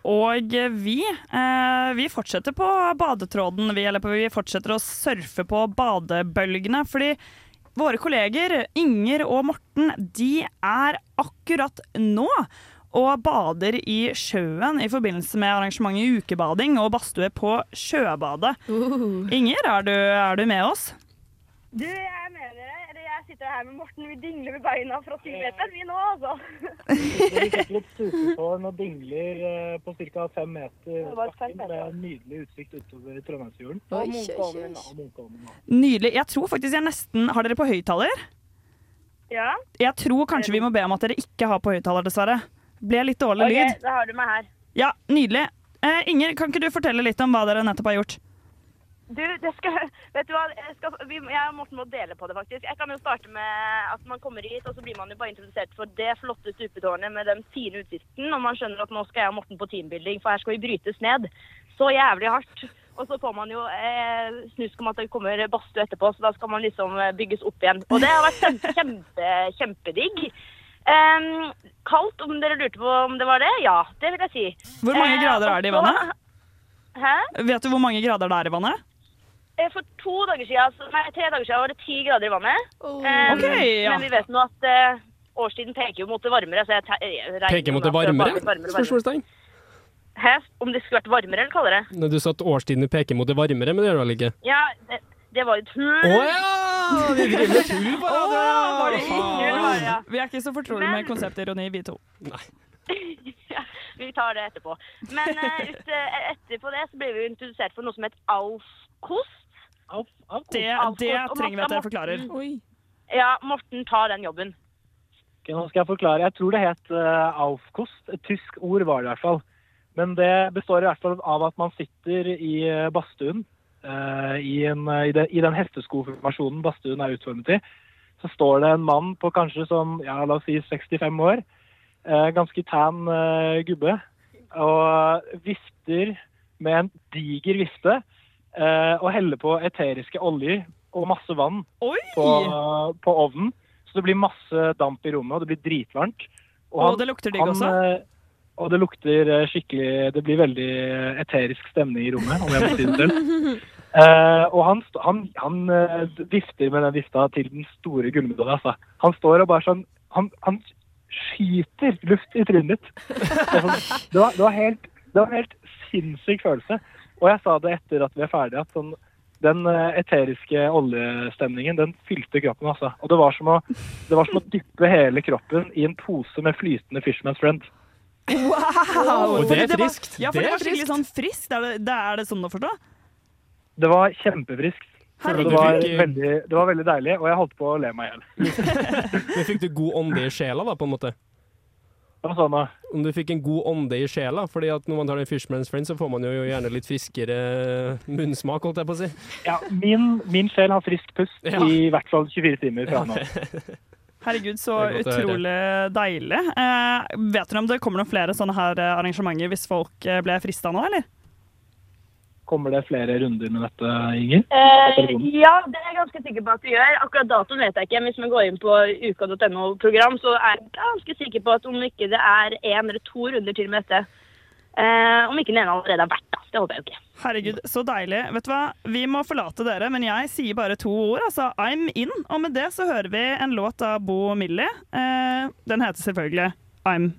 Og vi, eh, vi fortsetter på badetråden, vi, eller vi fortsetter å surfe på badebølgene. Fordi våre kolleger Inger og Morten, de er akkurat nå og bader i sjøen i forbindelse med arrangementet Ukebading og badstue på Sjøbadet. Inger, er du, er du med oss? Du, jeg er det. Jeg her med Morten. Vi dingler med beina fra ti meter, vi nå, altså. Vi fikk litt susetårn og dingler eh, på ca. fem meter Det bakken meter. med nydelig utsikt utover Trondheimsfjorden. Og Munkholmen. Nydelig. Jeg tror faktisk jeg nesten Har dere på høyttaler? Ja. Jeg tror kanskje vi må be om at dere ikke har på høyttaler, dessverre. Ble litt dårlig Ok, lyd. da har du meg her. Ja, nydelig. Eh, Inger, kan ikke du fortelle litt om hva dere nettopp har gjort? Du, det skal, vet du hva, jeg, skal, vi, jeg og Morten må dele på det, faktisk. Jeg kan jo starte med at man kommer hit, og så blir man jo bare introdusert for det flotte stupetårnet med den fine utsikten, og man skjønner at nå skal jeg og Morten på teambuilding, for her skal vi brytes ned. Så jævlig hardt. Og så får man jo eh, snusk om at det kommer badstue etterpå, så da skal man liksom eh, bygges opp igjen. Og det har vært kjempe, kjempe, kjempedigg. Um, kaldt, om dere lurte på om det var det? Ja, det vil jeg si. Hvor mange Eh, grader er det i vannet? Hæ? Vet du hvor mange grader det er i vannet? Eh, For to dager siden, nei, tre dager siden var det ti grader i vannet. Oh. Um, okay, ja. Men vi vet nå at uh, årstiden peker jo mot det varmere. Så jeg, regner Peker mot med det varmere? Spørsmålstegn. Hæ? Om det skulle vært varmere eller kaldere? Når du sa at årstidene peker mot det varmere, men det gjør det vel ikke? Ja, det, det var jo tull. Å ja! Vi driver med tull tull, var ja. Vi er ikke så fortrolige med Men- konseptironi, vi to. ja, vi tar det etterpå. Men uh, ut, uh, etterpå det så ble vi introdusert for noe som het Alf-kost. Det, det trenger vi at dere forklarer. Ja, Morten tar den jobben. Ok, nå skal jeg forklare. Jeg tror det het uh, Aufkost. Et tysk ord var det i hvert fall. Men det består i hvert fall av at man sitter i eh, badstuen. uh, i, en, eh, i, det, I den hesteskoformasjonen badstuen er utformet i. Så står det en mann på kanskje sånn, ja, la oss si 65 år. uh, ganske tan gubbe. Og vifter med en diger vifte. Eh, og heller på eteriske oljer og masse vann på, på ovnen. Så det blir masse damp i rommet, og det blir dritvarmt. Og det lukter digg også? eh, Og det lukter eh, skikkelig Det blir veldig eh, eterisk stemning i rommet, om jeg må si det selv. Uh, og han, han, han uh, vifter med den vifta til den store gullmedaljen. Altså. Han står og bare sånn Han, han skyter luft i trynet. Det sånn- det var, det var helt det var en helt sinnssyk følelse. Og jeg sa det etter at vi er ferdige, at sånn, den eh, eteriske oljestemningen, den fylte kroppen, altså. Og det var, som å, det var som å dyppe hele kroppen i en pose med flytende Fishman's Friend. Wow! Og det er friskt. Ja, for Det er var skikkelig sånn friskt. Er det, det er det sånn å forstå? Det var kjempefriskt. Herregud. Det var, veldig, det var veldig deilig, og jeg holdt på å le meg i hjel. Men fikk du god ånde i sjela, da, på en måte? Hva sa du? Om du fikk en god ånde i sjela, fordi at når man tar en Fishman's Friend, så får man jo gjerne litt friskere munnsmak, holdt jeg på å si. Ja, min, min sjel har frisk pust Ja. i hvert fall 24 timer fra nå. Herregud, så utrolig deilig. Eh, vet dere om det kommer noen flere sånne her eh, arrangementer hvis folk eh, ble frista nå, eller? Kommer det flere runder med dette, Inger? Eh, ja, det er jeg ganske sikker på at det gjør. Akkurat datoen vet jeg ikke. Hvis vi går inn på uka.no-program, så er jeg ganske sikker på at om ikke det er én eller to runder til med dette. Eh, om ikke den ene allerede har vært, da. Det håper jeg jo ikke. Herregud, så deilig. Vet du hva, vi må forlate dere, men jeg sier bare to ord. Altså, I'm in. Og med det så hører vi en låt av Bo Millie. Eh, den heter selvfølgelig I'm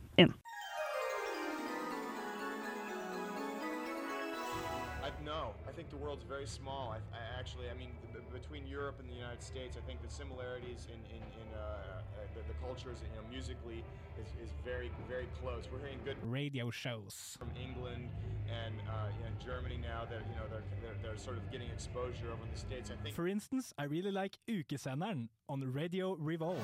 cultures, you know, musically, is, is very very close. We're hearing good radio shows from England and uh, you know, Germany now that you know they're, they're they're sort of getting exposure over in the states. I think. For instance, I really like Ukesenderen on Radio Revolt.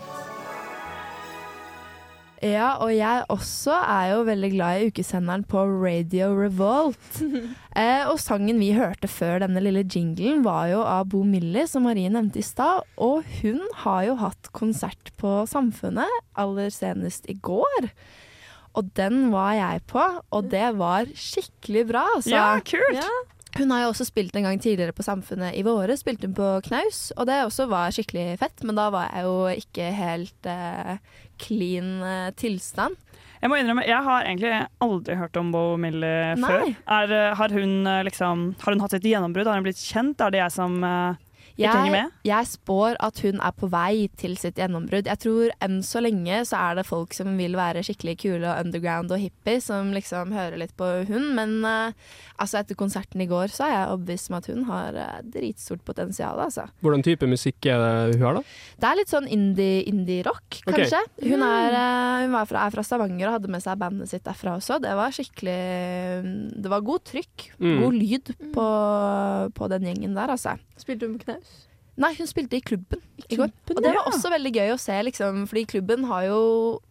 Ja, og jeg også er jo veldig glad i ukesenderen på Radio Revolt. eh, og sangen vi hørte før denne lille jinglen var jo av Bo Millie, som Marie nevnte i stad. Og hun har jo hatt konsert på Samfunnet aller senest i går. Og den var jeg på, og det var skikkelig bra, altså. Ja, kult! Hun har jo også spilt en gang tidligere på Samfunnet i våre, spilte hun på Knaus, og det også var skikkelig fett, men da var jeg jo ikke helt eh, clean eh, tilstand. Jeg må innrømme, jeg har egentlig aldri hørt om Bo Millie før. Er, eh, har, hun, eh, liksom, har hun hatt et gjennombrudd? Har hun blitt kjent? Er det jeg som henger Jeg, jeg spår at hun er på vei til sitt gjennombrudd. Jeg tror enn så lenge så er det folk som vil være skikkelig kule og underground og hippie, som liksom hører litt på hun. Men uh, altså etter konserten i går så er jeg overbevist om at hun har uh, dritstort potensial, altså. Hvordan type musikk er det hun har, da? Det er litt sånn indie- indie-rock, indie kanskje. Hun, Mm. er, uh, hun var fra, er fra Stavanger og hadde med seg bandet sitt derfra også. Det var skikkelig Det var god trykk, Mm. god lyd på, på den gjengen der, altså. Spilte hun på knaus? Nei, hun spilte i klubben i går. Og det var ja. også veldig gøy å se, liksom, fordi klubben har jo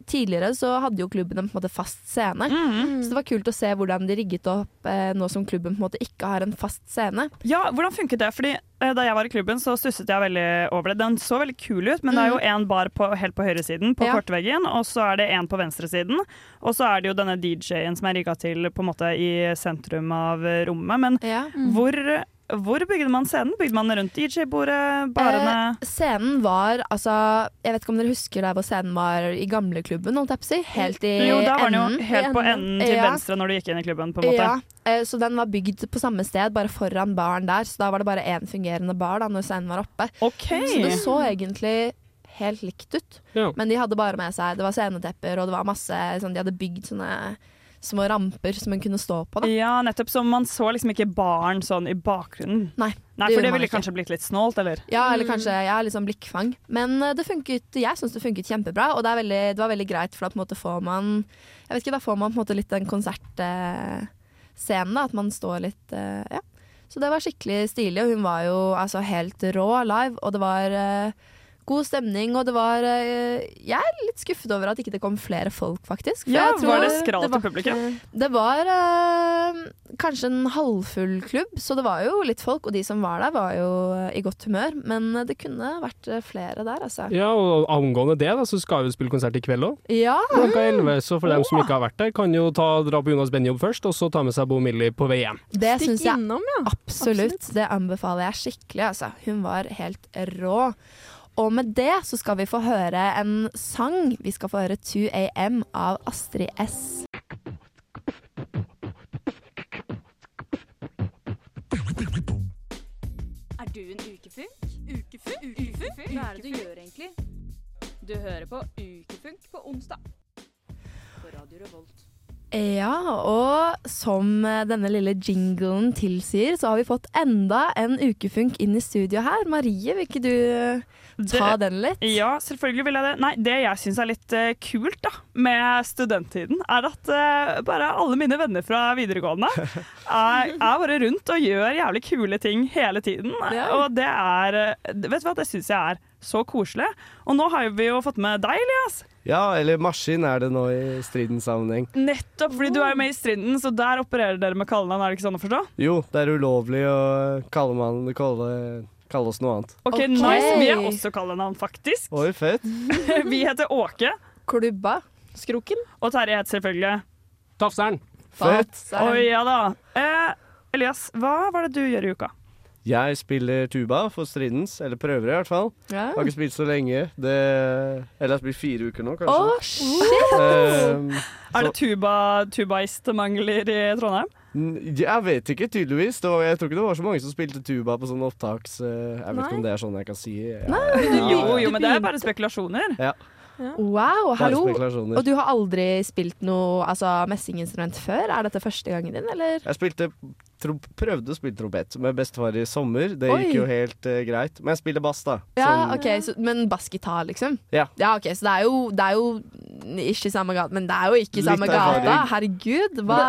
Tidligere så hadde jo klubben en på en måte fast scene. Mm. Så det var kult å se hvordan de rigget opp eh, nå som klubben på en måte ikke har en fast scene. Ja, hvordan funket det? Fordi eh, Da jeg var i klubben, så stusset jeg veldig over det. Den så veldig kul ut, men det er jo en bar på, helt på høyresiden, på Mm. Ja. kortveggen, og så er det en på venstresiden. Og så er det jo denne DJ-en som er rigga til på en måte i sentrum av eh, rommet. Men Mm. hvor, hvor bygde man scenen? Bygde man rundt DJ-bordet, barene? Eh, scenen var altså Jeg vet ikke om dere husker der hvor scenen var i gamleklubben, si. Helt i jo, da var den enden. jo helt på enden til Ja. venstre når du gikk inn i klubben, på en måte. Ja, eh, så den var bygd på samme sted, bare foran baren der. Så da var det bare én fungerende bar da når scenen var oppe. Så det så egentlig helt likt ut. Ja. Men de hadde bare med seg Det var scenetepper, og det var masse sånn, De hadde bygd sånne små ramper som hun kunne stå på. Da. Ja, nettopp. Så man så liksom ikke baren sånn i bakgrunnen. Nei, Nei for det ville kanskje blitt litt snålt, eller? Ja, eller kanskje ja, litt sånn blikkfang. Men eh, det funket, jeg syns det funket kjempebra, og det, veldig, det var veldig greit, for da på en måte får man Jeg vet ikke, da får man på en måte litt den konsertscenen, da. At man står litt eh, Ja. Så det var skikkelig stilig, og hun var jo altså helt rå live, og det var eh, god stemning, og det var eh, Jeg er litt skuffet over at ikke det kom flere folk, faktisk. for Ja, jeg tror var det skralt var i publikum? Det var eh, kanskje en halvfull klubb, så det var jo litt folk, og de som var der, var jo eh, i godt humør. Men det kunne vært flere der, altså. Ja, og angående det, da, så skal vi spille konsert i kveld òg. Ja. Klokka 11, så for dem som ikke har vært der, kan jo ta, dra på Jonas Benjob først, og så ta med seg Bo Millie på vei hjem. Det syns jeg innom, ja. absolutt. Det anbefaler jeg skikkelig, altså. Hun var helt rå. Og med det så skal vi få høre en sang. Vi skal få høre 2 AM av Astrid S. Er du en ukefunk? Ukefunk? Ukefunk? Hva er det du gjør egentlig? Du hører på Ukefunk på onsdag. På Radio Revolt. Ja, og som eh, denne lille jinglen tilsier, så har vi fått enda en ukefunk inn i studio her. Marie, vil ikke du ta ta den litt? Ja, selvfølgelig vil jeg det. Nei, det jeg syns er litt uh, kult da, med studenttiden, er at uh, bare alle mine venner fra videregående er, er bare rundt og gjør jævlig kule ting hele tiden. Ja. Og det er eh, Vet du hva, det syns jeg er så koselig. Og nå har vi jo fått med deg, Elias. Ja, eller maskin er det nå i stridens sammenheng. Nettopp, fordi du er jo med i striden, så der opererer dere med kallenavn, er det ikke sånn å forstå? Jo, det er ulovlig å kalle, man, kalle, kalle oss noe annet. Ok, nice. Vi er også kallenavn, faktisk. Oi, fett. Vi heter Åke. Klubba. Skroken. Og Terje heter selvfølgelig Tafseren. Fett. Oi, ja da. Eh, Elias, hva var det du gjør i uka? Jeg spiller tuba for Stridens, eller prøver i hvert fall. Ja. Har ikke spilt så lenge. Det, eller jeg har spilt fire uker nå, kanskje. Å, shit! Um, Er det tuba, tubaist-mangler i Trondheim? jeg vet ikke, tydeligvis. Det var, jeg tror ikke det var så mange som spilte tuba på sånne opptaks... eh, jeg vet Nei. ikke om det er sånn jeg kan si. Jeg, Jo, jo, men det er bare spekulasjoner. Ja. Wow, hallo! Og du har aldri spilt noe altså, messinginstrument før? Er dette første gangen din, eller? Jeg spilte, prøvde å spille trompet med bestefar i sommer. Det Oi. gikk jo helt uh, greit. Men jeg spiller bass, da. Ja, sånn. ok, så, Men bassgitar, liksom? Ja. ja. ok, Så det er jo, det er jo ikke samme gata, men det er jo ikke i samme gata. Herregud, hva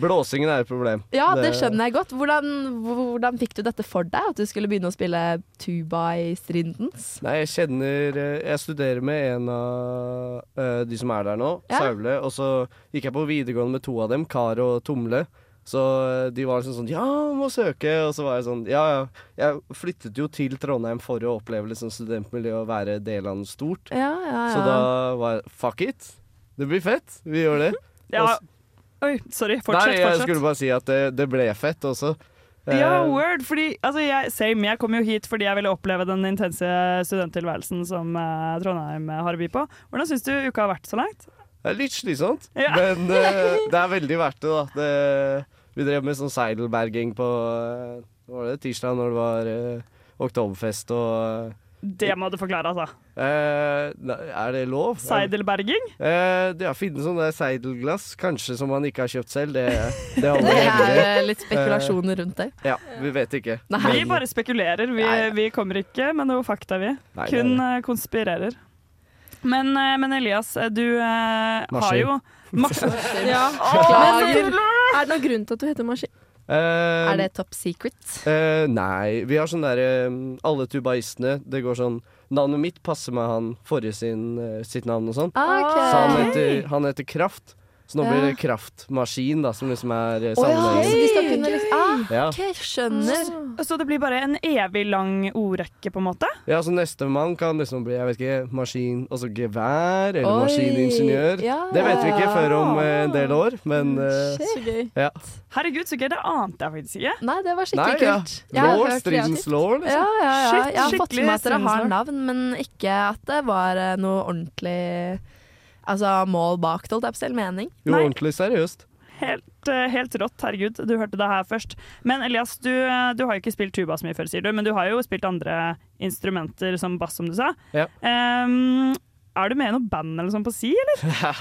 Blåsingen er et problem. Ja, det skjønner jeg godt. Hvordan, hvordan fikk du dette for deg? At du skulle begynne å spille tuba i Strindens? Nei, jeg kjenner eh, Jeg studerer med en av uh, de som er der nå, Ja. Saule. Og så gikk jeg på videregående med to av dem, Kar og Tomle. Så eh, de var liksom sånn Ja, må søke. Og så var jeg sånn Ja, ja. Jeg flyttet jo til Trondheim for å oppleve liksom studentmiljø og være del av noe stort. Ja, ja, ja. Så da var jeg Fuck it. Det blir fett. Vi gjør det. Ja. Oi, sorry. Fortsett. Nei, jeg fortsett. skulle bare si at det, det ble fett også. Ja, Eh, word. Fordi, altså, jeg, same, jeg kom jo hit fordi jeg ville oppleve den intense studenttilværelsen som eh, Trondheim har å by på. Hvordan syns du uka har vært så langt? Det er litt slitsomt, Ja. men eh, det er veldig verdt det, da. Det, vi drev med sånn seidelberging på eh, hva var det, tirsdag når det var uh, oktoberfest og Det må du forklare, altså. eh, Er det lov? Seidelberging? Eh, ja, finne sånne seidelglass, kanskje som man ikke har kjøpt selv. Det, det, Det er litt spekulasjoner rundt det. Eh, ja, vi vet ikke. Vi bare spekulerer. Vi, vi kommer ikke med noe fakta, vi. Nei, Kun konspirerer. Men, men Elias, du har jo Maskin. Ja. Beklager. Men, er det noen grunn til at du heter Maskin? Uh, Er det top secret? Uh, nei, vi har sånn derre Alle tubaistene, det går sånn Navnet mitt passer med han forrige sin, uh, sitt navn og sånn. Okay. Så han heter, han heter Kraft. Så nå Ja. blir det Kraftmaskin, da, som liksom er sammenhengen. Oh, ja, liksom ah, Ja. okay, skjønner. Så det blir bare en evig lang ordrekke, på en måte? Ja, så nestemann kan liksom bli jeg vet ikke, maskin, altså gevær, eller Oi. maskiningeniør. Ja, det vet vi ikke før om eh, en del år, men eh, Så gøy. Ja. Herregud, så gøy. Det ante jeg faktisk ikke. Nei, det var Nei, skikkelig ja. kult. Har Law, stridens law, liksom. Ja, ja, ja. Shit, Jeg har fått med meg at dere har navn, men ikke at det var eh, noe ordentlig Altså mål bak det, holdt jeg på selv mening. Jo, ordentlig seriøst. Helt, eh, helt rått, herregud. Du hørte det her først. Men Elias, du, eh, du har jo ikke spilt tuba så mye før, sier du, men du har jo spilt andre instrumenter som bass, som du sa. Ja. Um, er du med i noe band eller sånn på si, eller?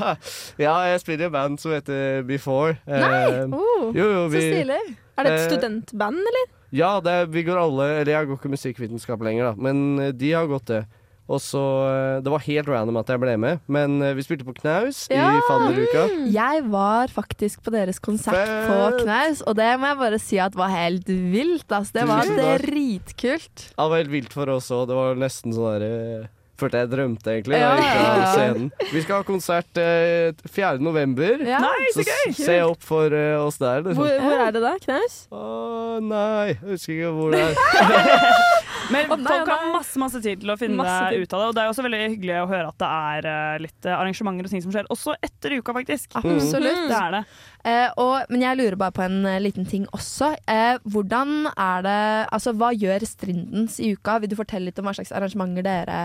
ja, jeg spiller i band som heter Before. Nei! Eh, Oh, jo, jo, så vi- stilig. Er det et Eh, studentband, eller? Ja, det er, vi går alle Eller jeg går ikke musikkvitenskap lenger, da, men de har gått det. Og så eh, Det var helt random at jeg ble med, men eh, vi spilte på Knaus i fadderuka. Jeg var faktisk på deres konsert på Knaus, og det må jeg bare si at var helt vilt. Altså. Det var dritkult. Ja, det var helt vilt for oss òg. Det var nesten sånn der eh, Følte jeg drømte, egentlig. Ja, ja, ja. Vi skal ha konsert eh, 4. november. Ja. Nei, så gøy! se opp for eh, oss der. Liksom. Hvor, hvor er det da? Knaus? Å nei, jeg husker ikke hvor det er. Men Å, nei, folk har masse masse tid til å finne Masse ut av det. Og det er også veldig hyggelig å høre at det er eh, litt eh, arrangementer og ting som skjer, også etter uka, faktisk. Absolutt. Det er det. Eh, og, men jeg lurer bare på en eh, liten ting også. Eh, hvordan er det Altså, hva gjør Strindens i uka? Vil du fortelle litt om hva slags arrangementer dere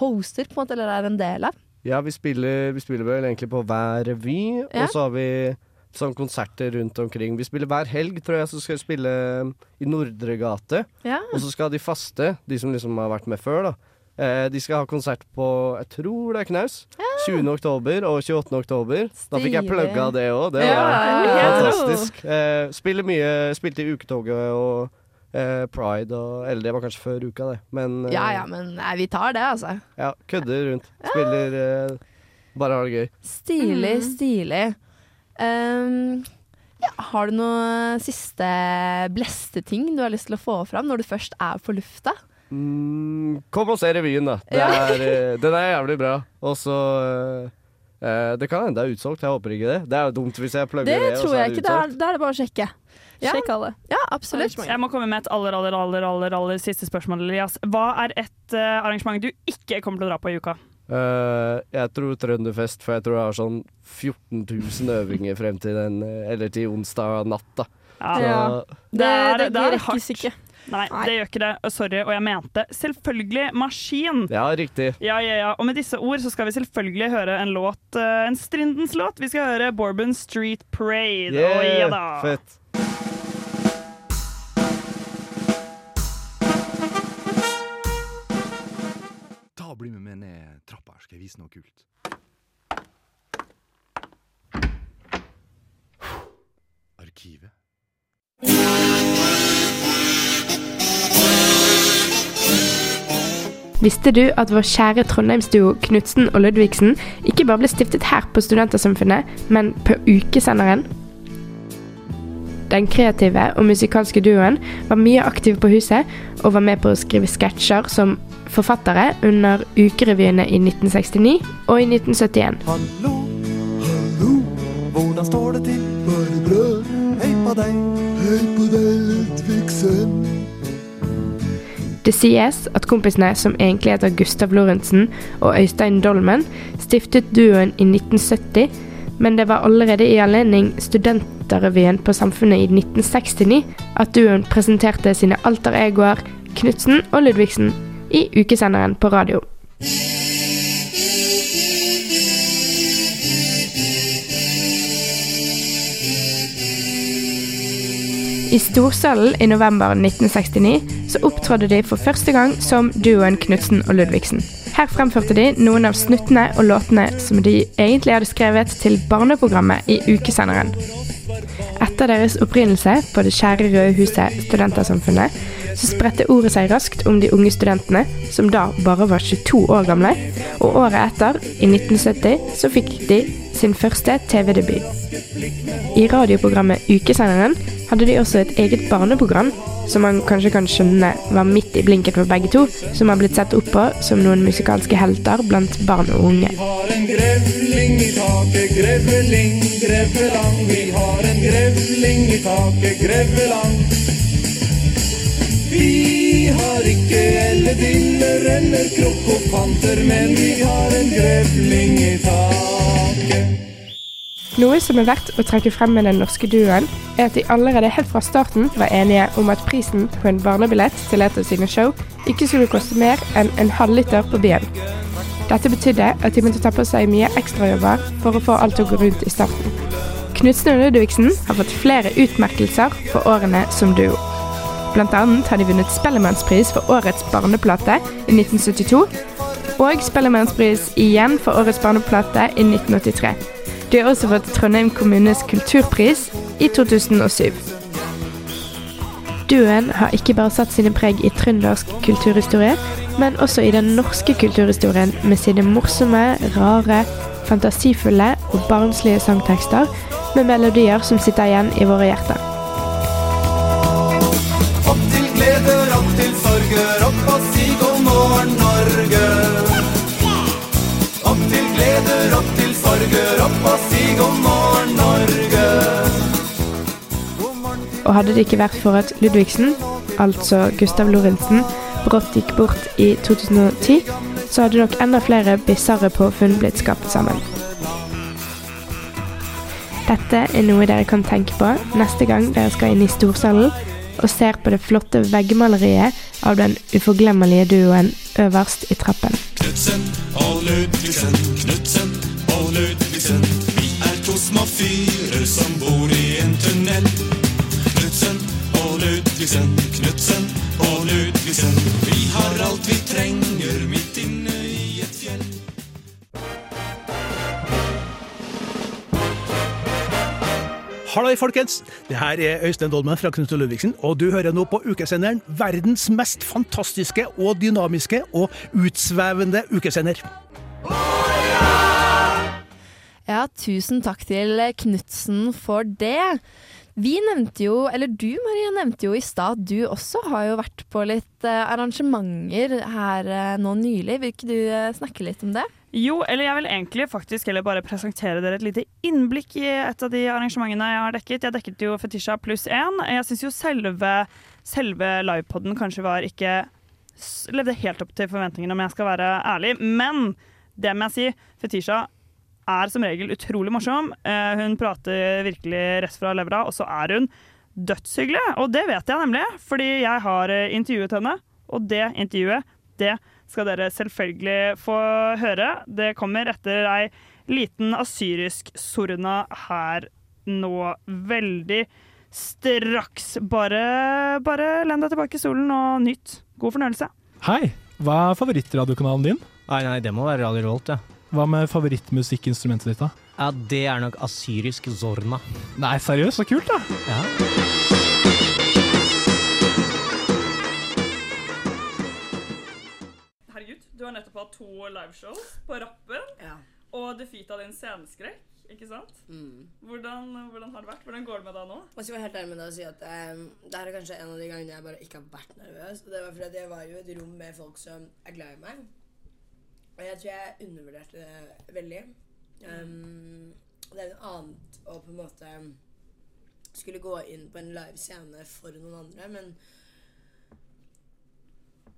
hoster, på en måte, eller er en del av? Ja, vi spiller, vi spiller vel egentlig på hver revy, Ja. og så har vi sånn konserter rundt omkring. Vi spiller hver helg, tror jeg, så skal vi spille um, i Nordre gate. Ja. Og så skal de faste, de som liksom har vært med før, da. Eh, de skal ha konsert på, jeg tror det er Knaus. 20. oktober og 28. oktober. Da fikk jeg plugga det òg. Det var ja. fantastisk. Eh, spiller mye, spilte i Uketoget og eh, Pride og Eller det var kanskje før uka, det. Men eh, Ja ja, men nei, vi tar det, altså. ja, kødder rundt. Spiller eh, Bare har det gøy. Stilig, Mm. stilig. Um, ja, har du noen siste bleste ting du har lyst til å få fram når du først er på lufta? Mm, kom og se revyen, da. Det Ja. er, eh, den er jævlig bra. Og så eh, eh, Det kan hende det er utsolgt, jeg håper ikke det. Det er jo dumt hvis jeg plugger Det det, og tror så er jeg det ikke. Da er, utsolgt. da er det bare å sjekke. Ja. Sjekk alle. Ja, absolutt. Jeg må komme med et aller, aller, aller, aller, aller siste spørsmål, Elias. Hva er et uh, arrangement du ikke kommer til å dra på i uka? Eh, jeg tror Trønderfest, for jeg tror jeg har sånn 14 000 øvinger frem til den eh, Eller til onsdag natt, da. Ja. Så- Det, det, det det rekkes ikke. Nei, det gjør ikke det. Sorry, og jeg mente selvfølgelig maskin. Ja, riktig. Ja, ja, ja. Og med disse ord så skal vi selvfølgelig høre en låt, eh, en Strindens låt. Vi skal høre Bourbon Street Parade. Yeah, Å, ja da. fett. Bli med meg ned trappa her, skal jeg vise noe kult. Arkivet. Visste du at vår kjære Trondheimsduo Knutsen og Ludvigsen ikke bare ble stiftet her på Studentersamfunnet, men på ukesenderen? Den kreative og musikalske duoen var mye aktiv på huset, og var med på å skrive sketsjer som forfattere under ukerevyene i 1969 og i 1971. Hallo, hallo, hvordan står det til? Bare bra. Hei på deg. Hei på deg, Ludvigsen. Det sies at kompisene, som egentlig heter Gustav Lorentzen og Øystein Dolmen, stiftet duoen i 1970, men det var allerede i anledning Studenterrevyen på Samfunnet i 1969 at duoen presenterte sine alter egoer Knutsen og Ludvigsen i ukesenderen på radio. I Storsalen i november 1969 så opptrådte de for første gang som duoen Knutsen og Ludvigsen. Her fremførte de noen av snuttene og låtene som de egentlig hadde skrevet til barneprogrammet i ukesenderen. Etter deres opprinnelse på det kjære Røde Huset Studentersamfunnet, så spredte ordet seg raskt om de unge studentene, som da bare var 22 år gamle, og året etter, i 1970, så fikk de sin første TV-debut. I radioprogrammet Ukesenderen hadde de også et eget barneprogram, som man kanskje kan skjønne var midt i blinken for begge to, som har blitt sett opp på som noen musikalske helter blant barn og unge. Vi har en grevling i taket, grevling, grevelang. Vi har en grevling i taket, grevelang. Vi har ikke ellediller eller krokofanter, men vi har en grevling i taket. Noe som er verdt å trekke frem med den norske duoen, er at de allerede helt fra starten var enige om at prisen på en barnebillett til et av sine show ikke skulle koste mer enn en halvliter på byen. Dette betydde at de måtte ta på seg mye ekstrajobber for å få alt til å gå rundt i starten. Knutsen og Ludvigsen har fått flere utmerkelser for årene som duo. Blant annet har de vunnet Spellemannspris for årets barneplate i 1972, og Spellemannspris igjen for årets barneplate i 1983. De har også fått Trondheim kommunes kulturpris i 2007. Duoen har ikke bare satt sine preg i trøndersk kulturhistorie, men også i den norske kulturhistorien med sine morsomme, rare, fantasifulle og barnslige sangtekster med melodier som sitter igjen i våre hjerter. Til opp og si god morgen, Norge. Opp til gleder, opp til sorger, opp og si god morgen, Norge. Og hadde det ikke vært for at Ludvigsen, altså Gustav Lorentzen, brått gikk bort i 2010, så hadde nok enda flere bisarre påfunn blitt skapt sammen. Dette er noe dere kan tenke på neste gang dere skal inn i storsalen og ser på det flotte veggmaleriet av den uforglemmelige duoen øverst i trappen. Knutsen og Ludvigsen, Knutsen og Ludvigsen. Vi er to små fyrer som bor i en tunnel. Knutsen og Ludvigsen, Knutsen og Ludvigsen. Vi har alt vi trenger Halløy, folkens! Det her er Øystein Dolmen fra Knut og Ludvigsen, og du hører nå på ukesenderen verdens mest fantastiske og dynamiske og utsvevende ukesender. Ja, tusen takk til Knutsen for det. Vi nevnte jo, eller du Maria nevnte jo i stad at du også har jo vært på litt eh, arrangementer her eh, nå nylig. Vil ikke du eh, snakke litt om det? Jo, eller jeg vil egentlig faktisk heller bare presentere dere et lite innblikk i et av de arrangementene jeg har dekket. Jeg dekket jo Fetisha pluss én. Jeg syns jo selve, selve livepoden kanskje var ikke levde helt opp til forventningene, om jeg skal være ærlig. Men det må jeg si, Fetisha er som regel utrolig morsom. Eh, hun prater virkelig rett fra levra, og så er hun dødshyggelig. Og det vet jeg nemlig, fordi jeg har eh, intervjuet henne. Og det intervjuet, det skal dere selvfølgelig få høre. Det kommer etter ei liten asyrisk sorna her nå veldig straks. Bare, bare len deg tilbake i stolen og nyt. God fornøyelse. Hei, hva er favorittradiokanalen din? Nei, nei, det må være Radio Rolt, ja. Hva med favorittmusikkinstrumentet ditt, da? Ja, Det er nok asyrisk zorna. Nei, seriøst, så kult, da! Ja. Herregud, du har nettopp hatt to liveshows på Rappen og defeata din sceneskrekk, ikke sant? Hvordan, hvordan har det vært? Hvordan går det med deg nå? Jeg skal være helt ærlig med deg og si at um, det her er kanskje en av de gangene jeg bare ikke har vært nervøs. Og det var fordi jeg var jo i et rom med folk som er glad i meg. Og jeg tror jeg undervurderte det veldig. Um, det er noe annet å på en måte skulle gå inn på en live scene for noen andre, men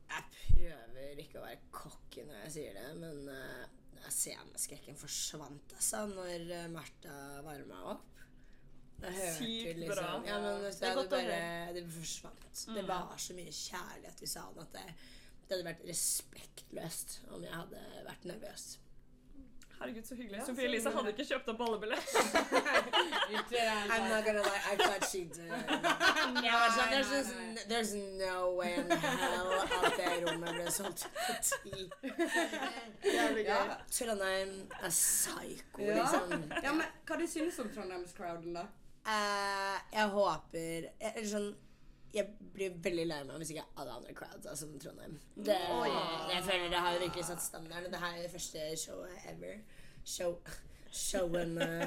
jeg prøver ikke å være cocky når jeg sier det, men uh, sceneskrekken forsvant altså når uh, Märtha varma opp. Sykt liksom, bra. Ja, men Det er det, bare, det forsvant. Det Mm. var så mye kjærlighet i salen at det, det hadde vært respektløst om jeg hadde vært nervøs. Herregud, så hyggelig. Ja, Sofie så Elise hadde ikke kjøpt opp alle. I'm not gonna lie, I thought she did. Jeg var sånn, there's, just, there's no way in hell at det rommet ble solgt for ti. Jævlig gøy. Ja, Trondheim er psycho, Ja. liksom. ja, men Hva du syns om Trondheimscrowden, da? Uh, jeg håper jeg, eller sånn, jeg blir veldig lei meg hvis ikke alle andre crowds er som Trondheim. Det, jeg føler det har virkelig satt standarden. Det her er det første showet ever. Show Showen uh,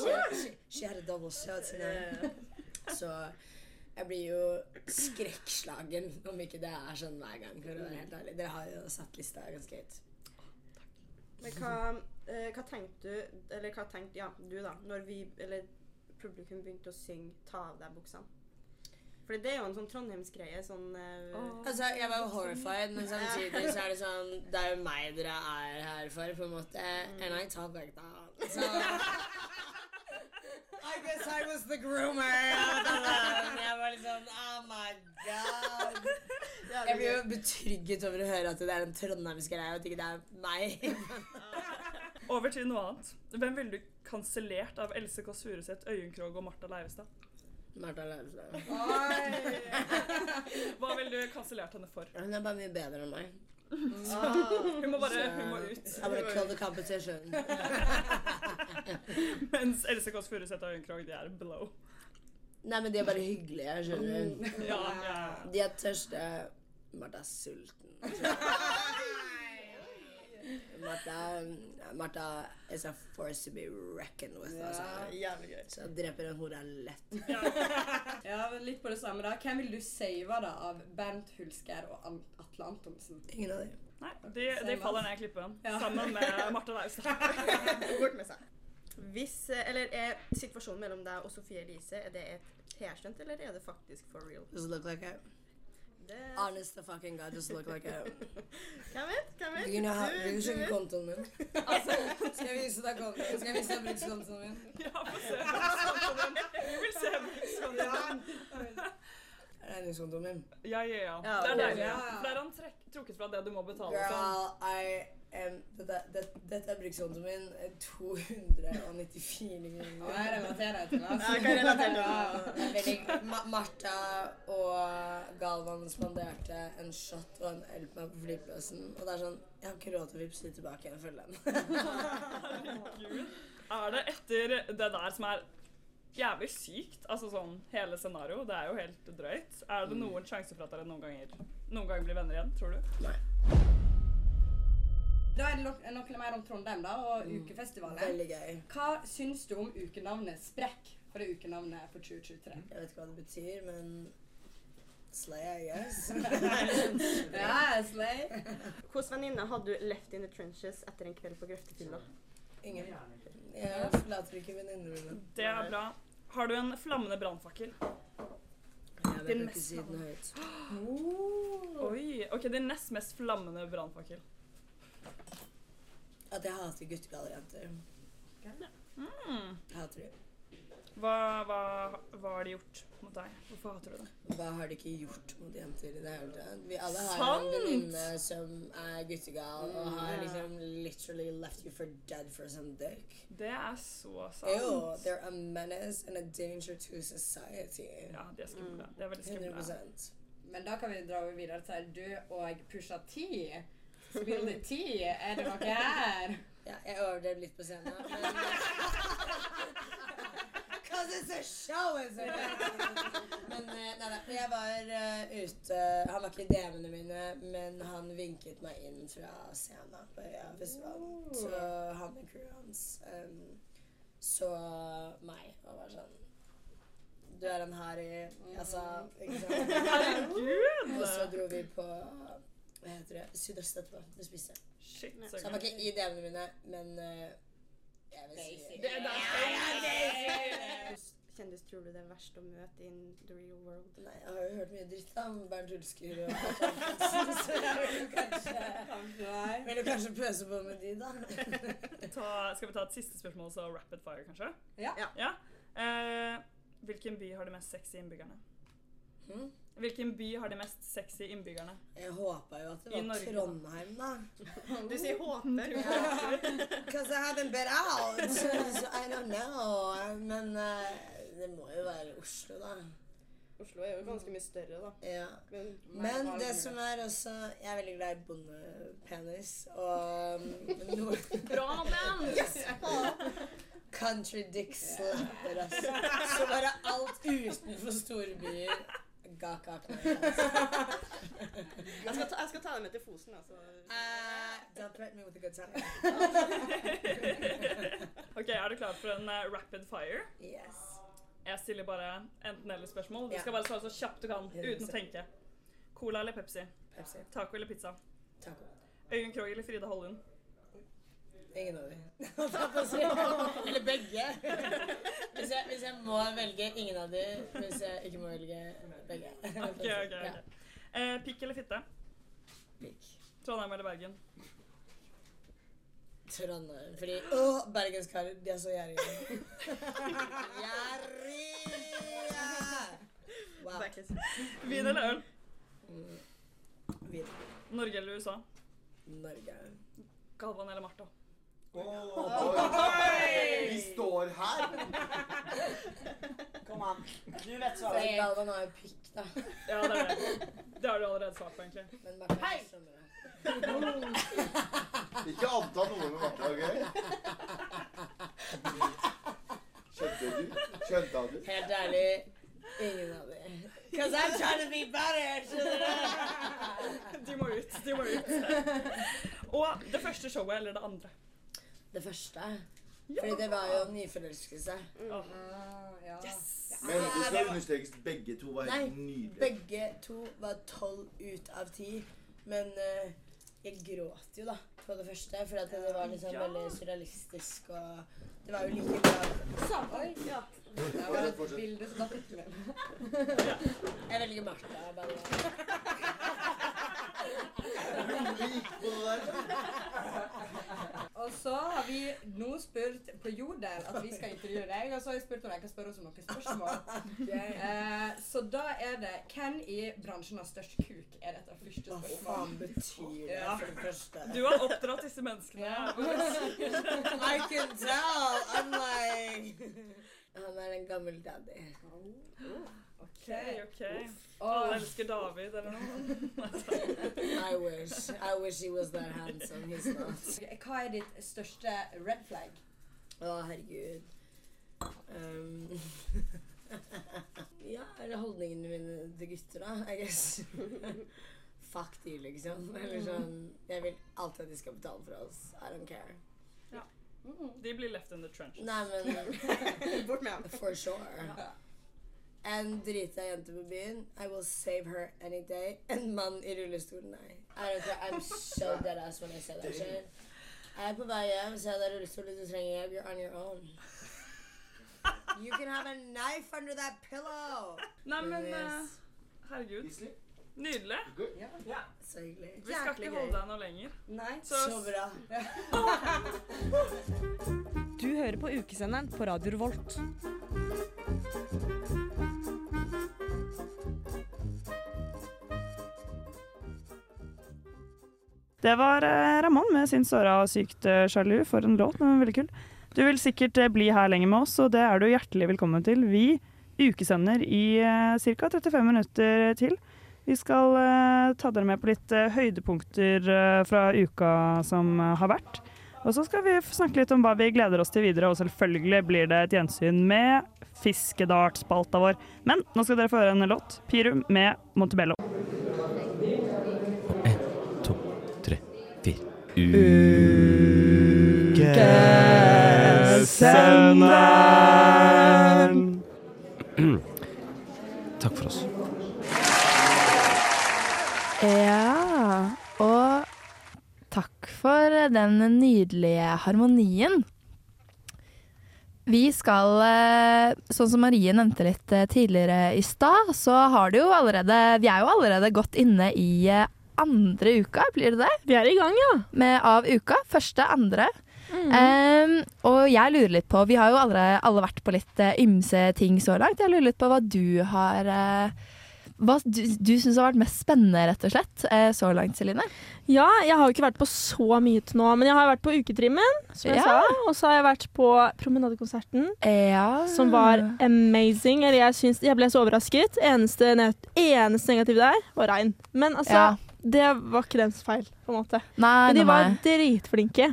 she, she, she had a double show tonight. Så jeg blir jo skrekkslagen om ikke det er sånn hver gang, for å være helt ærlig. Dere har jo satt lista ganske høyt. Men hva, eh, hva tenkte du, eller hva tenkte ja, du da, når vi, eller publikum begynte å synge 'Ta av deg buksene'? For det er jo en sånn Trondheimsgreie. Sånn eh, Altså, jeg var jo horrified, men samtidig så er det sånn Det er jo meg dere er her for, på en måte. And I talk like that. So, I guess I was the groomer. Jeg var liksom Oh my god. Jeg blir jo betrygget over å høre at det er en trondheimsgreie, og at ikke det er meg. Over til noe annet. Hvem ville du kansellert av Else Kåss Furuseth, Øyunn Krogh og Martha Leivestad? Martha Leivestad. Hva ville du kansellert henne for? Hun er bare mye bedre enn meg. Hun må bare hun må ut. I would kill the competition. Mens Else Kåss Furuseth og Øyunn Krogh, de er blow. Nei, men de er bare hyggelige, skjønner du. Ja, ja. De er tørste. Martha er sulten. Martha, Martha is a force to be reckoned with. Ja, altså. jævlig gøy. Så dreper en hore lett. Ja, men litt på det samme da. Hvem vil du save da av Bernt Hulsker og Atle Antonsen? Ingen av dem. Nei, de, de faller ned i klippen. Ja. Sammen med Martha Laustad. Hvis, eller er situasjonen mellom deg og Sofie Elise Er det et PR-stunt, eller er det faktisk for real? Just look like a Det... Honest to fucking god, just look like him. Hvem vet? Hvem vet? Ha, Du- kan du sjekke kontoen min. Skal jeg vise deg kontoen? Skal jeg vise deg brukskontoen min? Ja, få se brukskontoen din. Vi vil se brukskontoen din. Regningskontoen min. Ja, ja, ja. Ja, Det er deilig. Ja. ja. der han trekk, trukket fra det du må betale. Girl. I am Dette, det, dette er brukskontoen min. 294 kroner. Ja, jeg relaterer til det, altså. Ja, jeg kan relatere til det. Ma Martha og Galvan spanderte en shot og en øl på meg på flyplassen. Og det er sånn Jeg har ikke råd til å vippse tilbake igjen følge. den. Herregud. Er det etter det der som er jævlig sykt, altså sånn hele scenario, det er jo helt drøyt, er det noen sjanse for at dere noen ganger, noen gang blir venner igjen, tror du? Nei. Da er det noe mer om Trondheim da, og ukefestivalen. Veldig gøy. Hva syns du om ukenavnet Sprekk? For det er ukenavnet for 2023. Jeg vet ikke hva det betyr, men Slay, I guess. ja, slay. Hvilken venninne hadde du left in the trenches etter en kveld på grøftefylla? Ingen. Jeg forlater ikke venninnene mine. Det er bra. Har du en flammende brannfakkel? Jeg vet ikke si den høyt. Oi. Ok, din nest mest flammende brannfakkel. At jeg hater guttegallerjenter. Mm. Jeg hater de. Hva, hva, hva har de gjort mot deg? Hvorfor hater du det? Hva har de ikke gjort mot jenter i det hele jo Vi alle har Sant! en venninne som er guttegal og har yeah. liksom literally left you for dead for some dick. Det er så sant. Ew, they're a menace and a danger to society. Ja, de er skumle. De er veldig skumle. 100%. Men da kan vi dra over videre til du og Pusha T. Spill the tea. Er det noe her? Ja, jeg overdrev litt på scenen. Men Cause it's a show, isn't it? Men eh, nei, nei, jeg var uh, ute Han var ikke i DM-ene mine, men han vinket meg inn fra scenen på Øyafestivalen. Så han og crewet hans um, så meg og var sånn Du er en harry sa ikke sant? Herregud! Og så dro vi på Hva heter det? Sydøst etterpå. Det spiste. Shit, Så han var ikke i DM-ene mine, men eh, jeg vil si Det er Kjendis tror du det er verst å møte in the real world? Nei, jeg har jo hørt mye dritt om Bernt Hulsker og Så jeg vil kanskje Vil du kanskje pøse på med de, da. Ta, skal vi ta et siste spørsmål, så rapid fire, kanskje? Ja. Eh, hvilken by har de mest sexy innbyggerne? Hm? Hvilken by har de mest sexy innbyggerne? Jeg håpa jo at det var Norge. Trondheim, da. Du sier håper. Because I haven't been out, so I don't know. Men uh, det må jo være Oslo, da. Oslo er jo ganske mye større, da. Ja. Men, Men det som er også Jeg er veldig glad i bondepenis og um, Bra, menn! Yes! Country dick slapper, altså. Så bare alt utenfor storbyer Gak-gak. jeg, skal ta, jeg skal ta dem med til Fosen, altså. Uh, don't threaten me with a good time. Ok, Er du klar for en uh, rapid fire? Yes. Jeg stiller bare enten-eller-spørsmål. Du skal bare svare så kjapt du kan, uten å tenke. Cola eller Pepsi? Pepsi. Taco eller pizza? Taco. Øyunn Krogh eller Frida Hollund? Ingen av dem. Eller begge. Hvis jeg, hvis jeg må velge ingen av dem, hvis jeg ikke må velge begge. Ok, ok, Ja. ok. Eh, pikk eller fitte? Pikk. Trondheim eller Bergen? Trondheim. Fordi Åh, bergenskarer, de er så gjerrige. Gjerrige! Wow. Vin eller øl? Mm. Vin. Norge eller USA? Norge. Galvan eller Martha? Vi står her! Kom an. Du vet svaret. Galvan har jo pikk, da. Ja, det er det. Det har du allerede svart på, egentlig. Men Martha er morsommere. Ikke anta noe med Martha, OK? Skjønte du? Skjønte du? Helt ærlig, ingen av dem. Because I'm trying to be better! skjønner du? De må ut. De må ut. Og det første showet eller det andre? Det første. Fordi det var jo nyforelskelse. Yes! Men det skal understrekes begge to var helt nydelige. begge to var tolv ut av ti. Men uh, jeg gråt jo da på det første, for at det var liksom Ja. veldig surrealistisk. Og det var jo like bra. Oi, ja. Det var et bilde som datt ut med. Jeg velger Martha. Bare. Og så har vi nå spurt på Jodel at vi skal intervjue deg, og så har jeg spurt om jeg kan spørre oss om noen spørsmål. Eh, så da er det Hvem i bransjen har størst kuk? Er dette første spørsmål. Hva faen betyr det for det første? Du har oppdratt disse menneskene. I can tell! I'm like Han er en gammel daddy. OK, OK. Alle elsker David, eller noe? I wish. I wish he was that handsome. He's not. Hva er ditt største red flag? Å, herregud. Um, ja, er det holdningene mine til gutter, da? I guess. fuck de, liksom. Eller sånn Jeg vil alltid at de skal betale for oss. I don't care. De blir left in the trenches. Nei, men Bort med ham. For sure. En drita jente på byen. I will save her any day. En mann i rullestol, nei. I don't care. I'm so dead ass when I say that shit. Jeg er på vei hjem, så jeg har rullestol, du trenger hjelp. You're on your own. You can have a knife under that pillow. Nei, men uh, herregud. Nydelig. Så hyggelig. Vi skal Jæklig ikke holde deg noe lenger. Nei. Så bra. Du hører på ukesenderen på Radio Revolt. Det var eh, Ramón med sin såra og sykt eh, sjalu. For en låt, men veldig kul. Du vil sikkert eh, bli her lenger med oss, og det er du hjertelig velkommen til. Vi ukesender i ca. 35 minutter til. Vi skal eh, ta dere med på litt eh, høydepunkter eh, fra uka som har vært. Og så skal vi snakke litt om hva vi gleder oss til videre, og selvfølgelig blir det et gjensyn med fiskedartspalta vår. Men nå skal dere få høre en låt. Pirum med Montebello. Ukesenderen! Takk for oss. Ja, og takk for den nydelige harmonien. Vi skal, eh, sånn som Marie nevnte litt eh, tidligere i stad, så har det jo allerede Vi er jo allerede godt inne i eh, andre uka, blir det det? Vi er i gang, ja. Med av uka. Første, andre. Em, og jeg lurer litt på Vi har jo alle, alle vært på litt ymse ting så langt. Jeg lurer litt på hva du har eh, Hva du, du syns har vært mest spennende, rett og slett, eh, så langt, Celine? Ja, jeg har jo ikke vært på så mye til nå, men jeg har vært på uketrimmen, som jeg Ja. sa. Og så har jeg vært på promenadekonserten, Ja. som var amazing. Eller jeg, syns, jeg ble så overrasket. Eneste, ne- eneste negative der var regn. Men altså, Ja. det var ikke deres feil, på en måte. Nei, Men de nei, var dritflinke.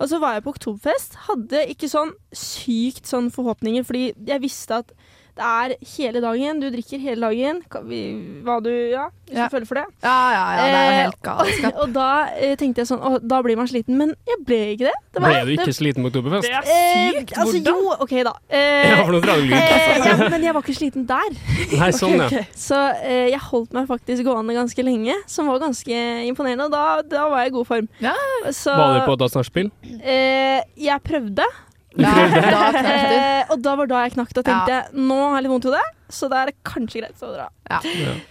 Og så var jeg på Oktoberfest. Hadde ikke sånn sykt sånn forhåpninger, fordi jeg visste at det er hele dagen. Du drikker hele dagen. Hva du Ja, hvis Ja. du føler for det. Ja, ja, ja, det er jo Eh, helt galskap. og da eh, tenkte jeg sånn Å, da blir man sliten. Men jeg ble ikke det. det var- Ble du ikke det- sliten på Oktoberfest? Det er Eh, sykt. altså, Hvordan? jo, OK, da. Eh, Ja, for noe dragelig. eh, ja, men jeg var ikke sliten der. Nei, sånn, ja. Okay, ok. Så eh, jeg holdt meg faktisk gående ganske lenge, som var ganske imponerende. Og da, da var jeg i god form. Så, Var du på Das Nachspiel? Eh, jeg prøvde. Ja, da knakk du. Eh, og da var da jeg knakk. Da tenkte jeg nå har jeg litt vondt i hodet, så da er det kanskje greit å dra.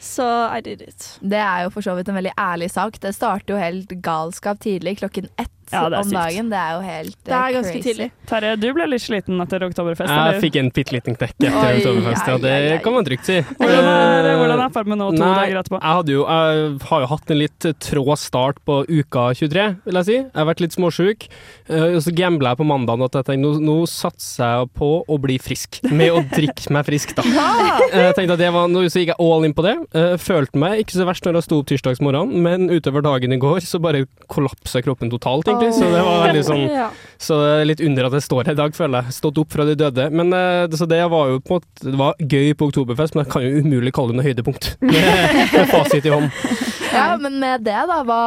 Så I did it. Det er jo for så vidt en veldig ærlig sak. Det starter jo helt galskap tidlig, klokken ett Ja, det er om sykt. dagen. Det er jo helt Det er eh, ganske crazy. tidlig. Terje, du ble litt sliten etter Oktoberfest? Jeg eller? fikk en bitte liten knekk etter Oi, Oktoberfest, ja. Det kan man trygt si. Hvordan er, Eh, hvordan er formen nå, to Nei, dager etterpå? Jeg, hadde jo, jeg har jo hatt en litt trå start på uka 23, vil jeg si. Jeg har vært litt småsjuk. eh, Og så gambla jeg på mandagen at jeg tenkte nå, nå satser jeg på å bli frisk. Med å drikke meg frisk, da. Jeg tenkte at det var, noe, så gikk jeg all in på det. Eh, Følte meg ikke så verst når jeg sto opp tirsdagsmorgen, men utover dagen i går så bare kollapsa kroppen totalt, egentlig. Så det var veldig sånn så det litt under at jeg står her i dag, føler jeg. Stått opp fra de døde. Men eh, det, så det var jo på en måte Det var gøy på Oktoberfest, men jeg kan jo umulig kalle det noe høydepunkt. Med, med fasit i hånd. Ja, men med det, da, hva,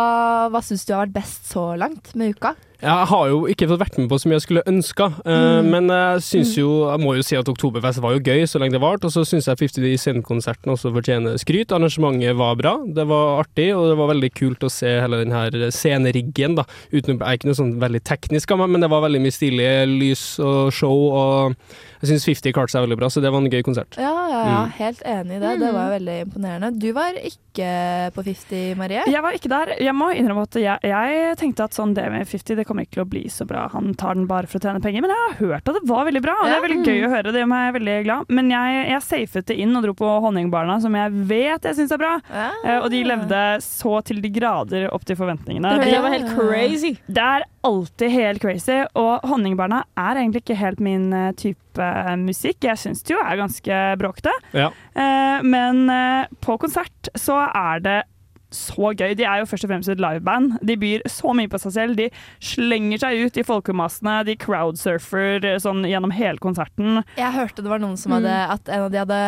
hva syns du har vært best så langt med uka? Jeg har jo ikke fått vært med på så mye jeg skulle ønska, eh, Mm. men jeg syns jo Jeg må jo si at Oktoberfest var jo gøy så lenge det varte, og så syns jeg 50 Cent-konserten også fortjener skryt. Arrangementet var bra, det var artig, og det var veldig kult å se hele den her sceneriggen, da. Uten, jeg er ikke noe sånn veldig teknisk av meg, men det var veldig mye stilig lys og show, og jeg syns 50 klarte seg veldig bra, så det var en gøy konsert. Ja, ja, ja, Mm. helt enig i det. Det var veldig imponerende. Du var ikke på 50, Marie? Jeg var ikke der. Jeg må innrømme at jeg, jeg tenkte at sånn det med 50 det kommer ikke til å bli så bra. Han tar den bare for å tjene penger. Men jeg har hørt at det var veldig bra, og det er veldig gøy å høre. Det gjør meg veldig glad. Men jeg, jeg safet det inn og dro på Honningbarna, som jeg vet jeg syns er bra. Ja. Og de levde så til de grader opp til forventningene. Det var helt crazy. Det er alltid helt crazy, og Honningbarna er egentlig ikke helt min eh, type eh, musikk. Jeg syns det jo er ganske bråkete. Ja. Eh, men eh, på konsert så er det så gøy. De er jo først og fremst et liveband. De byr så mye på seg selv. De slenger seg ut i folkemassene. De crowdsurfer eh, sånn gjennom hele konserten. Jeg hørte det var noen som Mm. hadde At en av de hadde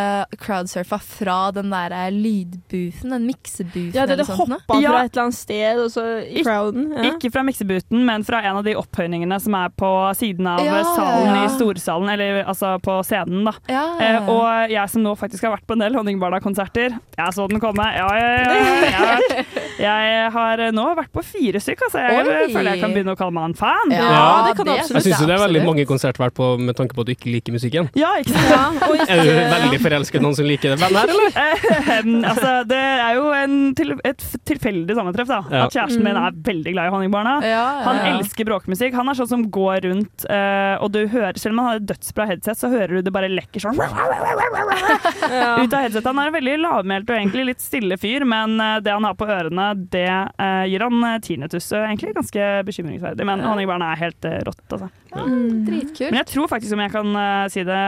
crowdsurfa fra den der eh, lydboothen, den miksebooten Ja, eller hadde sånt. hoppa fra et eller annet sted, og så i crowden. Ja. Ikke fra miksebuten, men fra en av de opphøyningene som er på siden av Ja, salen ja. i storsalen, eller altså på scenen, da. Ja. Eh, og jeg som nå faktisk har vært på en del Honningbarna-konserter, jeg så den komme. Ja, ja, ja, jeg, vært, jeg har nå vært på fire stykker, så jeg Oi. føler jeg kan begynne å kalle meg en fan. Ja, det kan det, absolutt. Jeg syns jo det er veldig mange konserter vært på med tanke på at du ikke liker musikken. Ja, ikke sant? Er du veldig forelsket i noen som liker det bandet her, eller? Eh, altså, det er jo en til, et tilfeldig sammentreff. da Ja. At Kjæresten min Mm. er veldig glad i Honningbarna. ja, Han ja. elsker bråkmusikk. Han er sånn som går rundt, uh, og du hører Selv om han har et dødsbra headset, så hører du det bare lekker sånn ut av headsetet. Han er en veldig lavmælt og egentlig litt stille fyr, men eh, det han har på ørene, det eh, gir han eh, tinnitus. Egentlig ganske bekymringsverdig. Men Honningbarna er helt eh, rått, altså. Dritkult. Men jeg tror faktisk, om jeg kan eh, si det,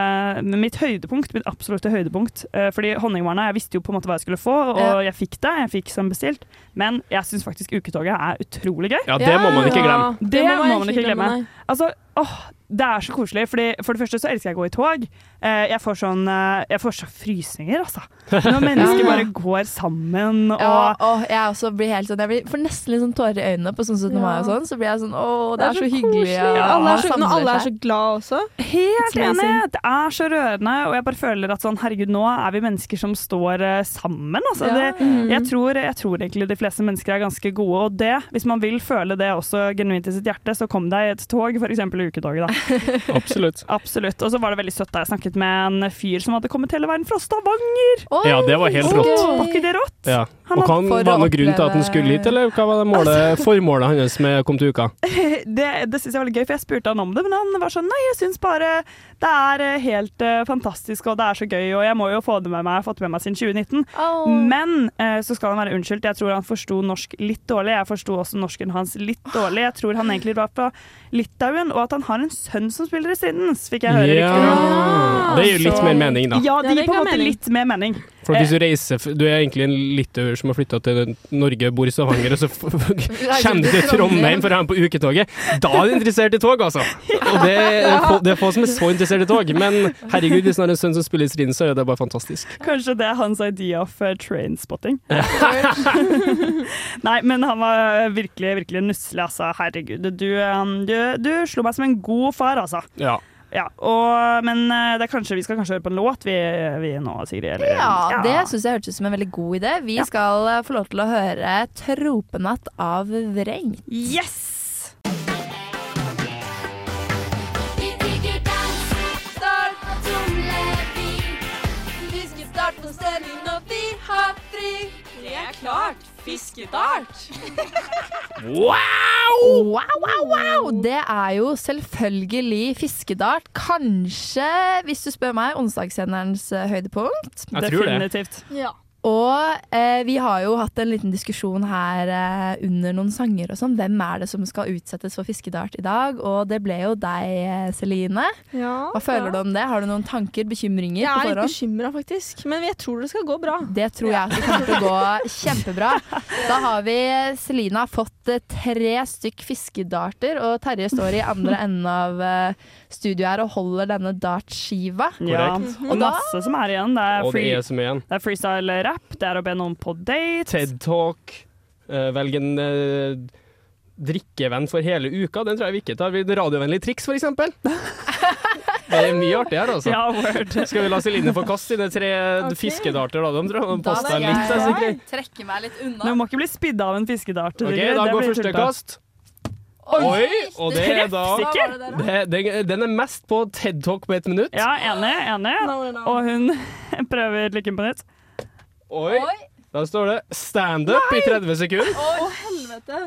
mitt høydepunkt, mitt absolutte høydepunkt eh, Fordi Honningbarna, jeg visste jo på en måte hva jeg skulle få, og Ja. jeg fikk det. Jeg fikk som bestilt. Men jeg syns faktisk Uketoget er utrolig gøy. Ja, det må man ikke glemme. Det, Det må man ikke glemme. Altså, åh, det er så koselig. Fordi for det første så elsker jeg å gå i tog. Eh, jeg, får sånn, eh, jeg får så frysninger, altså. Når mennesker bare går sammen og Ja, og jeg også blir helt sånn Jeg blir, får nesten litt sånn tårer i øynene på sånn 17. mai og sånn. Så blir jeg sånn Å, det, er så, hyggelig. Ja. alle er så, når alle er så glad også. Helt enig! Det er så rørende, og jeg bare føler at sånn, herregud, nå er vi mennesker som står eh, sammen. Altså. Ja. Det, Mhm. jeg, tror, jeg tror egentlig de fleste mennesker er ganske gode, og det, hvis man vil føle det også genuint i sitt hjerte, så kom deg i et tog, f.eks. uketoget. Da. Absolutt. Absolutt. Og så var det veldig søtt da jeg snakket med en fyr som hadde kommet hele veien fra Stavanger. Ja, det var helt rått. Var ikke det rått? Ja. Han Og hadde- var det noen grunn til at han skulle hit, eller hva var det målet, formålet hans med å komme til uka? det, det syns jeg var litt gøy, for jeg spurte han om det, men han var sånn Nei, jeg syns bare det er eh, helt uh, fantastisk, og det er så gøy, og jeg må jo få det med meg. Jeg har fått med meg siden 2019. Men uh, så skal han være unnskyldt. Jeg tror han forsto norsk litt dårlig. Jeg forsto også norsken hans litt dårlig. Jeg tror han egentlig var fra Litauen, og at han har en sønn som spiller i Strindens, fikk jeg høre Ja. rykter. Det gir litt mer mening, da. Ja, det gir på en måte mening. litt mer mening. For hvis Eh, du reiser Du er egentlig en litauer som har flytta til Norge, bor i Stavanger, og så kommer du til Trondheim for å være med på uketoget. Da er du interessert i tog, altså! Og det det er få som er så interessert i tog. Men herregud, hvis han har en sønn som spiller i striden, så er det bare fantastisk. Kanskje det er hans idea of uh, trainspotting. Nei, men han var virkelig, virkelig nusselig, altså. Herregud. Du, du, du slo meg som en god far, altså. Ja. Ja, og, men det er kanskje, vi skal kanskje høre på en låt, vi, vi nå, Sigrid? Eller? Ja, det syns jeg hørtes ut som en veldig god idé. Vi skal eh, få lov til å høre 'Tropenatt' av Vrengt. Yes! Det er klart. Fiskedart. Wow! Wow, wow, wow! Det er jo selvfølgelig fiskedart. Kanskje, hvis du spør meg, onsdagssenders eh, høydepunkt. Jeg tror det. Definitivt. Ja. Og eh, vi har jo hatt en liten diskusjon her eh, under noen sanger og sånn. Hvem er det som skal utsettes for fiskedart i dag? Og det ble jo deg, eh, Celine. Ja, Hva føler ja. du om det? Har du noen tanker, bekymringer på forhånd? Jeg er litt bekymra, faktisk. Men jeg tror det skal gå bra. Det tror jeg også kommer til å gå kjempebra. Da har vi Celine har fått eh, tre stykk fiskedarter, og Terje står i andre enden av eh, studioet her og holder denne dartskiva. Ja, og masse som er igjen. Det er, free, det er som igjen. det er freestyle rap, det er å be noen på date. TED Talk. Uh, velg en uh, drikkevenn for hele uka. Den tror jeg vi ikke tar. Radiovennlig triks, for eksempel. Det er mye artig her, altså. Ja, word. Skal vi la Celine få kaste sine tre okay. fiskedarter, da? De tror litt. jeg altså, trekke meg litt Men unna. du må ikke bli spidda av en fiskedart. Ok, da går første kast. Oi! Og det er da det, det, Den er mest på TED Talk på ett minutt. Ja, enig. enig. Og hun prøver lykken på nytt. Oi! Da står det 'standup' i 30 sekunder. Å, helvete.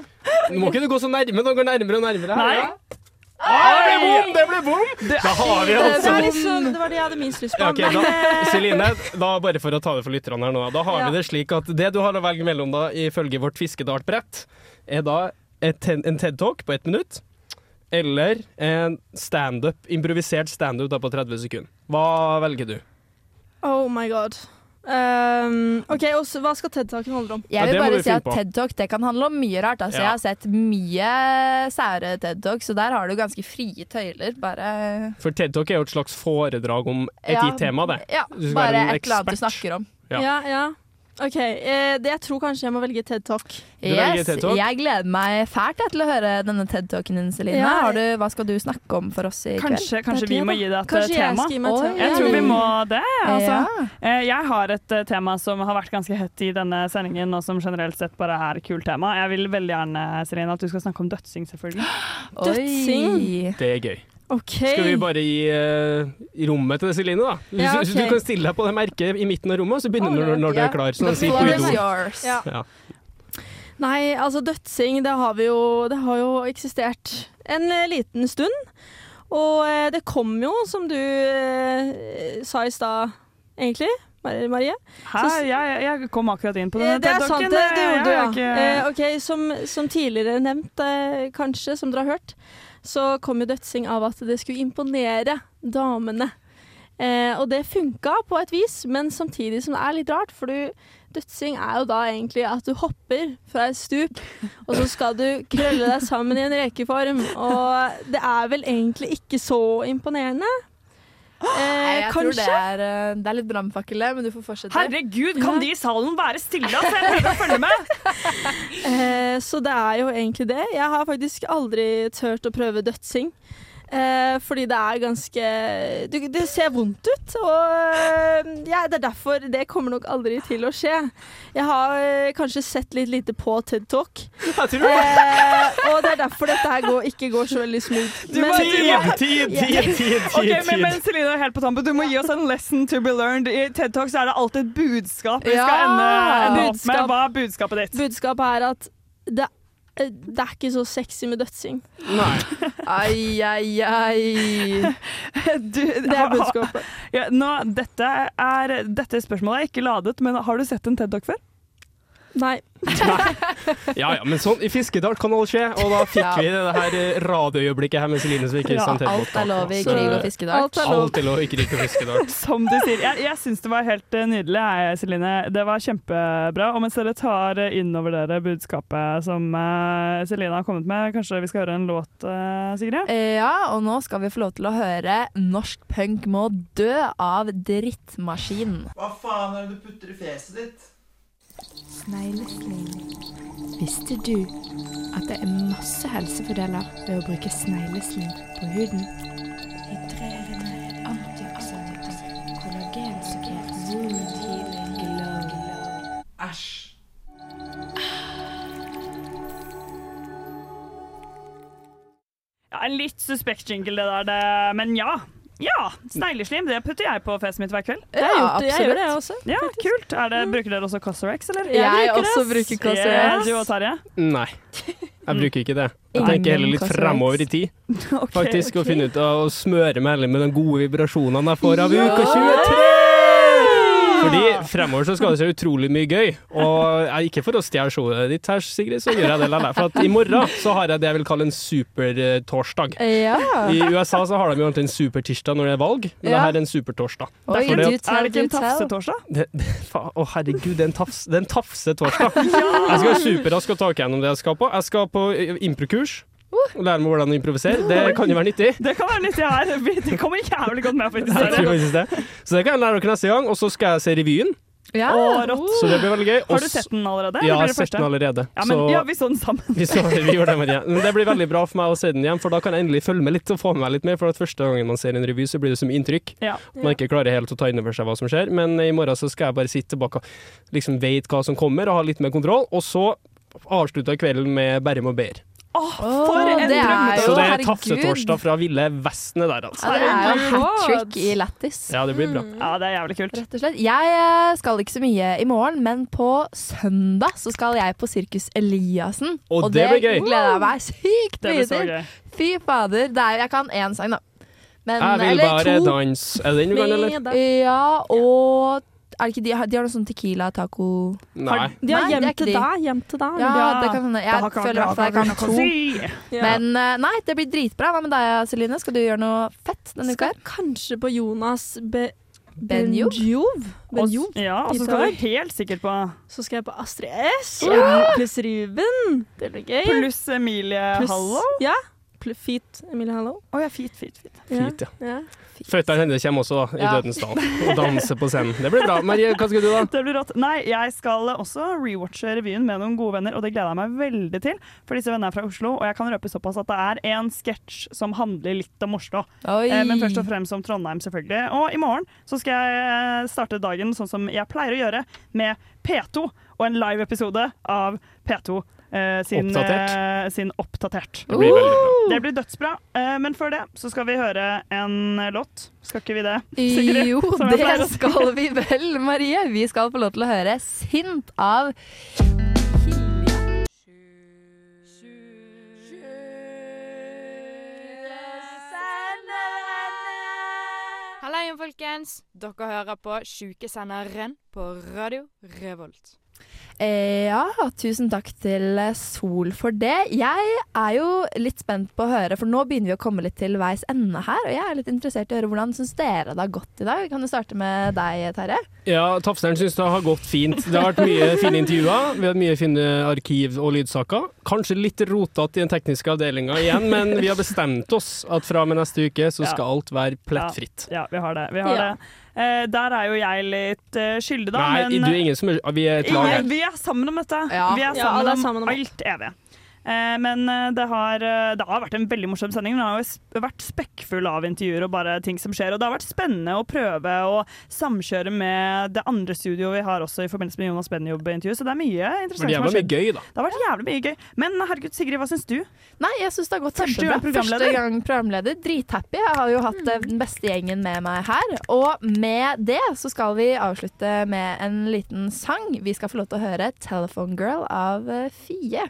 Nå må ikke du gå så nærme, nå går nærmere og nærmere. her, Nei. ja. Ah, det ble bom! Det ble bom! Da har vi Det, altså var liksom, det var det jeg hadde minst lyst på. Ja, ok, da, Celine, da bare for å ta det for lytterne her nå, da har Ja. vi det slik at det du har å velge mellom da, ifølge vårt fiskedartbrett, er da ten- en TED-talk på ett minutt, eller en standup, improvisert standup på 30 sekunder. Hva velger du? Oh my god. Um, ok, også, Hva skal TED-talken handle om? Jeg vil bare si at TED Talk det kan handle om mye rart. Altså, Ja. Jeg har sett mye sære TED Talk, så der har du ganske frie tøyler. Bare For TED Talk er jo et slags foredrag om et Ja, tema, det. Ja, bare et eller annet du snakker om. Ja. Ja, ja. Ok, eh, det, Jeg tror kanskje jeg må velge TED-talk. Yes, jeg gleder meg fælt jeg, til å høre denne TED-talken din, Celine. Ja. Har du, hva skal du snakke om for oss i kveld? Kanskje, kanskje vi må gi det et Kanskje jeg tema? skal gi meg. Jeg tror vi må det. Altså. Ja. Eh, Jeg har et eh, tema som har vært ganske hett i denne sendingen, og som generelt sett bare er et kult tema. Jeg vil veldig gjerne Celine, at du skal snakke om dødsing, selvfølgelig. Dødsing? Det er gøy. Ok. Skal vi bare gi uh, rommet til Celine, da? Hvis, Ja, hvis ok. du kan stille deg på det merket i midten av rommet, så begynner du når, når du er klar. Sånn The si floor is yours. Ja. Ja. Nei, altså dødsing, det har vi jo Det har jo eksistert en eh, liten stund. Og eh, det kom jo, som du eh, sa i stad, egentlig, Marie. Hæ? Så- Jeg, jeg kom akkurat inn på Eh, denne Det er sant, det, det gjorde du, ja. ikke- Eh, ok, som, som tidligere nevnt, eh, kanskje, som dere har hørt, så kom jo dødsing av at det skulle imponere damene. Eh, og det funka på et vis, men samtidig som det er litt rart, for du, dødsing er jo da egentlig at du hopper fra et stup, og så skal du krølle deg sammen i en rekeform, og det er vel egentlig ikke så imponerende. Eh, jeg tror det er, eh, det er litt brannfakkel, men du får fortsette. Herregud, kan de i salen være stille? Altså, jeg prøver å følge med. Eh, så det er jo egentlig det. Jeg har faktisk aldri turt å prøve dødsing. Eh, fordi det er ganske det, det ser vondt ut, og eh, ja, det er derfor det kommer nok aldri til å skje. Jeg har eh, kanskje sett litt lite på TED Talk, eh, og det er derfor dette her går, ikke går så veldig smooth. Du må- Men- Tid, Ok, men, men Celine, helt på tampen, du må gi oss en lesson to be learned. I TED Talk så er det alltid et budskap vi skal Ja, ende, ende opp med. Hva er budskapet ditt? Budskapet er at det, det er ikke så sexy med dødsing. Ai, ai, ai. Du, Det er budskapet. Ja, nå, dette, er, dette spørsmålet er ikke ladet, men har du sett en TED Talk før? Nei. Ja ja, men sånn, i Fiskedal kan alt skje, og da fikk Ja. vi det her eh, radioøyeblikket her med Celine som ikke Ja, alt er lov i krig og fiskedal. Alt er lov. Alt er lov i krig og fiskedal. Som du sier. Jeg, jeg syns det var helt eh, nydelig, jeg, Celine. Det var kjempebra. Og mens dere tar innover inn over dere budskapet som uh, Celine har kommet med, kanskje vi skal høre en låt, uh, Sigrid? Ja, og nå skal vi få lov til å høre 'Norsk punk må dø' av Drittmaskin. Hva faen er det du putter i fjeset ditt? Snegleslim. Visste du at det er masse helsefordeler ved å bruke sneglesling på huden? Hydrerende, antioksidanter, kollagensukkert, wound healing glow. Æsj. Ja, en litt suspekt jingle, det der, det. men ja. Ja, Snegleslim det putter jeg på fjeset mitt hver kveld. Ja, har gjort jeg gjør det, jeg også. Ja, kult. Er det, bruker dere også Cosrx, eller? Jeg Jeg bruker også bruker Cosrx. Ja, du og Tarjei? Nei, jeg bruker ikke det. Jeg tenker heller litt fremover i tid. Faktisk Å ok. finne ut av å smøre meg heller med de gode vibrasjonene jeg får av Ja! uka 23! Fordi fremover så skal det skje utrolig mye gøy. Og jeg, ikke for å stjele showet ditt her, Sigrid, så gjør jeg det likevel. For at i morgen så har jeg det jeg vil kalle en supertorsdag. Ja. I USA så har de jo alltid en supertirsdag når det er valg, men Ja. det her er en supertorsdag. Oi, Er det ikke en tafsetorsdag? Å oh, herregud, det er en, tafs, det er en tafsetorsdag. Jeg skal superraskt ta gjennom det jeg skal på. Jeg skal på eh, improkurs. Og lære meg hvordan å improvisere. Det kan jo være nyttig. Det kan være nyttig her. Det kommer jævlig godt med, faktisk. Det. Så det kan jeg lære dere neste gang. Og så skal jeg se revyen. Ja. Oh, rått. Så det blir veldig gøy. Har du sett den allerede? Ja, jeg har sett den allerede. Ja, men, Så- ja, vi så den sammen. Vi, så, vi gjorde det, igjen Men det blir veldig bra for meg å se den igjen, for da kan jeg endelig følge med litt og få med meg litt mer. For at første gangen man ser en revy, så blir det som inntrykk. Ja. Man ikke klarer helt å ta inn over seg hva som skjer. Men i morgen så skal jeg bare sitte tilbake og liksom vet hva som kommer, og ha litt mer kontroll. Og så avslutter jeg kvelden med Berrum og Behr. Åh, for en det er Så det er tafsetorsdag fra ville Vesten der, altså. Ja, det er jo hat trick i lættis. Ja, det blir bra. Ja, det er jævlig kult. Rett og slett. Jeg eh, skal ikke så mye i morgen, men på søndag så skal jeg på Sirkus Eliassen. Og det blir gøy. gleder jeg meg sykt mye til. Fy fader. Det er, jeg kan én sang, da. Men, Jeg vil eller bare danse. Er det den du kan, eller? Ja, og er ikke de, har- de har noe sånn Tequila taco Nei. De har gjemt hjem til deg, hjem til deg. Ja, Ja, det kan hende. Jeg føler i hvert fall jeg kan to. si. Men eh, nei, det blir dritbra. Hva med deg, Celine? Skal du gjøre noe fett denne uka? Skal kanskje på Jonas Be Benjov. Benjov. Ja, og så skal du helt sikkert på Så skal jeg på Astrid S. Ja! Pluss Ruben. Det blir gøy. Pluss Emilie Hallo. Ja. Feet Emilie Hallo. Å ja, fint, fint, fint. Fint, ja. ja. Føttene hennes kommer også i Ja. Dødens dal og danser på scenen. Det blir bra. Marie, hva skal du da? Det blir rått. Nei, jeg skal også rewatche revyen med noen gode venner, og det gleder jeg meg veldig til. For disse vennene er fra Oslo, og jeg kan røpe såpass at det er en sketsj som handler litt om Oslo. Oi. Eh, men først og fremst om Trondheim, selvfølgelig. Og i morgen så skal jeg starte dagen sånn som jeg pleier å gjøre, med P2 og en live episode av P2. Eh, sin, Oppdatert. eh, sin Oppdatert. Det blir bra. Det blir dødsbra. Eh, men før det så skal vi høre en låt. Skal ikke vi det? Sigrid? Jo, det si. skal vi vel, Marie. Vi skal få lov til å høre 'Sint' av igjen, folkens. Dere hører på Sjukesenderen på Radio Revolt. Eh, ja, tusen takk til Sol for det. Jeg er jo litt spent på å høre, for nå begynner vi å komme litt til veis ende her. Og jeg er litt interessert i å høre hvordan syns dere det har gått i dag. Kan du starte med deg, Terje? Ja, Tafseren syns det har gått fint. Det har vært mye fine intervjuer. Vi har hatt mye fine arkiv- og lydsaker. Kanskje litt rotete i den tekniske avdelinga igjen, men vi har bestemt oss at fra og med neste uke så skal alt være plettfritt. Ja, vi har det. Vi har Ja. det. Eh, der er jo jeg litt eh, skyldig, da. Nei, men, du er ingen som er Vi er et lag her. Vi er sammen om dette. Ja. Vi er sammen, ja, er sammen om alt evig. Eh, men eh, det har, eh, det har vært en veldig morsom sending. Den har jo vært spekkfull av intervjuer og bare ting som skjer. Og det har vært spennende å prøve å samkjøre med det andre studioet vi har også i forbindelse med Jonas Benjob-intervju. Så det er mye interessant det som har skjedd. gøy, da. Det har vært jævlig mye gøy. Men herregud, Sigrid, hva syns du? Nei, jeg syns det har gått Første kjempebra. gang programleder. Første gang programleder. Drithappy. Jeg har jo hatt den beste gjengen med meg her. Og med det så skal vi avslutte med en liten sang. Vi skal få lov til å høre 'Telephone Girl' av Fie.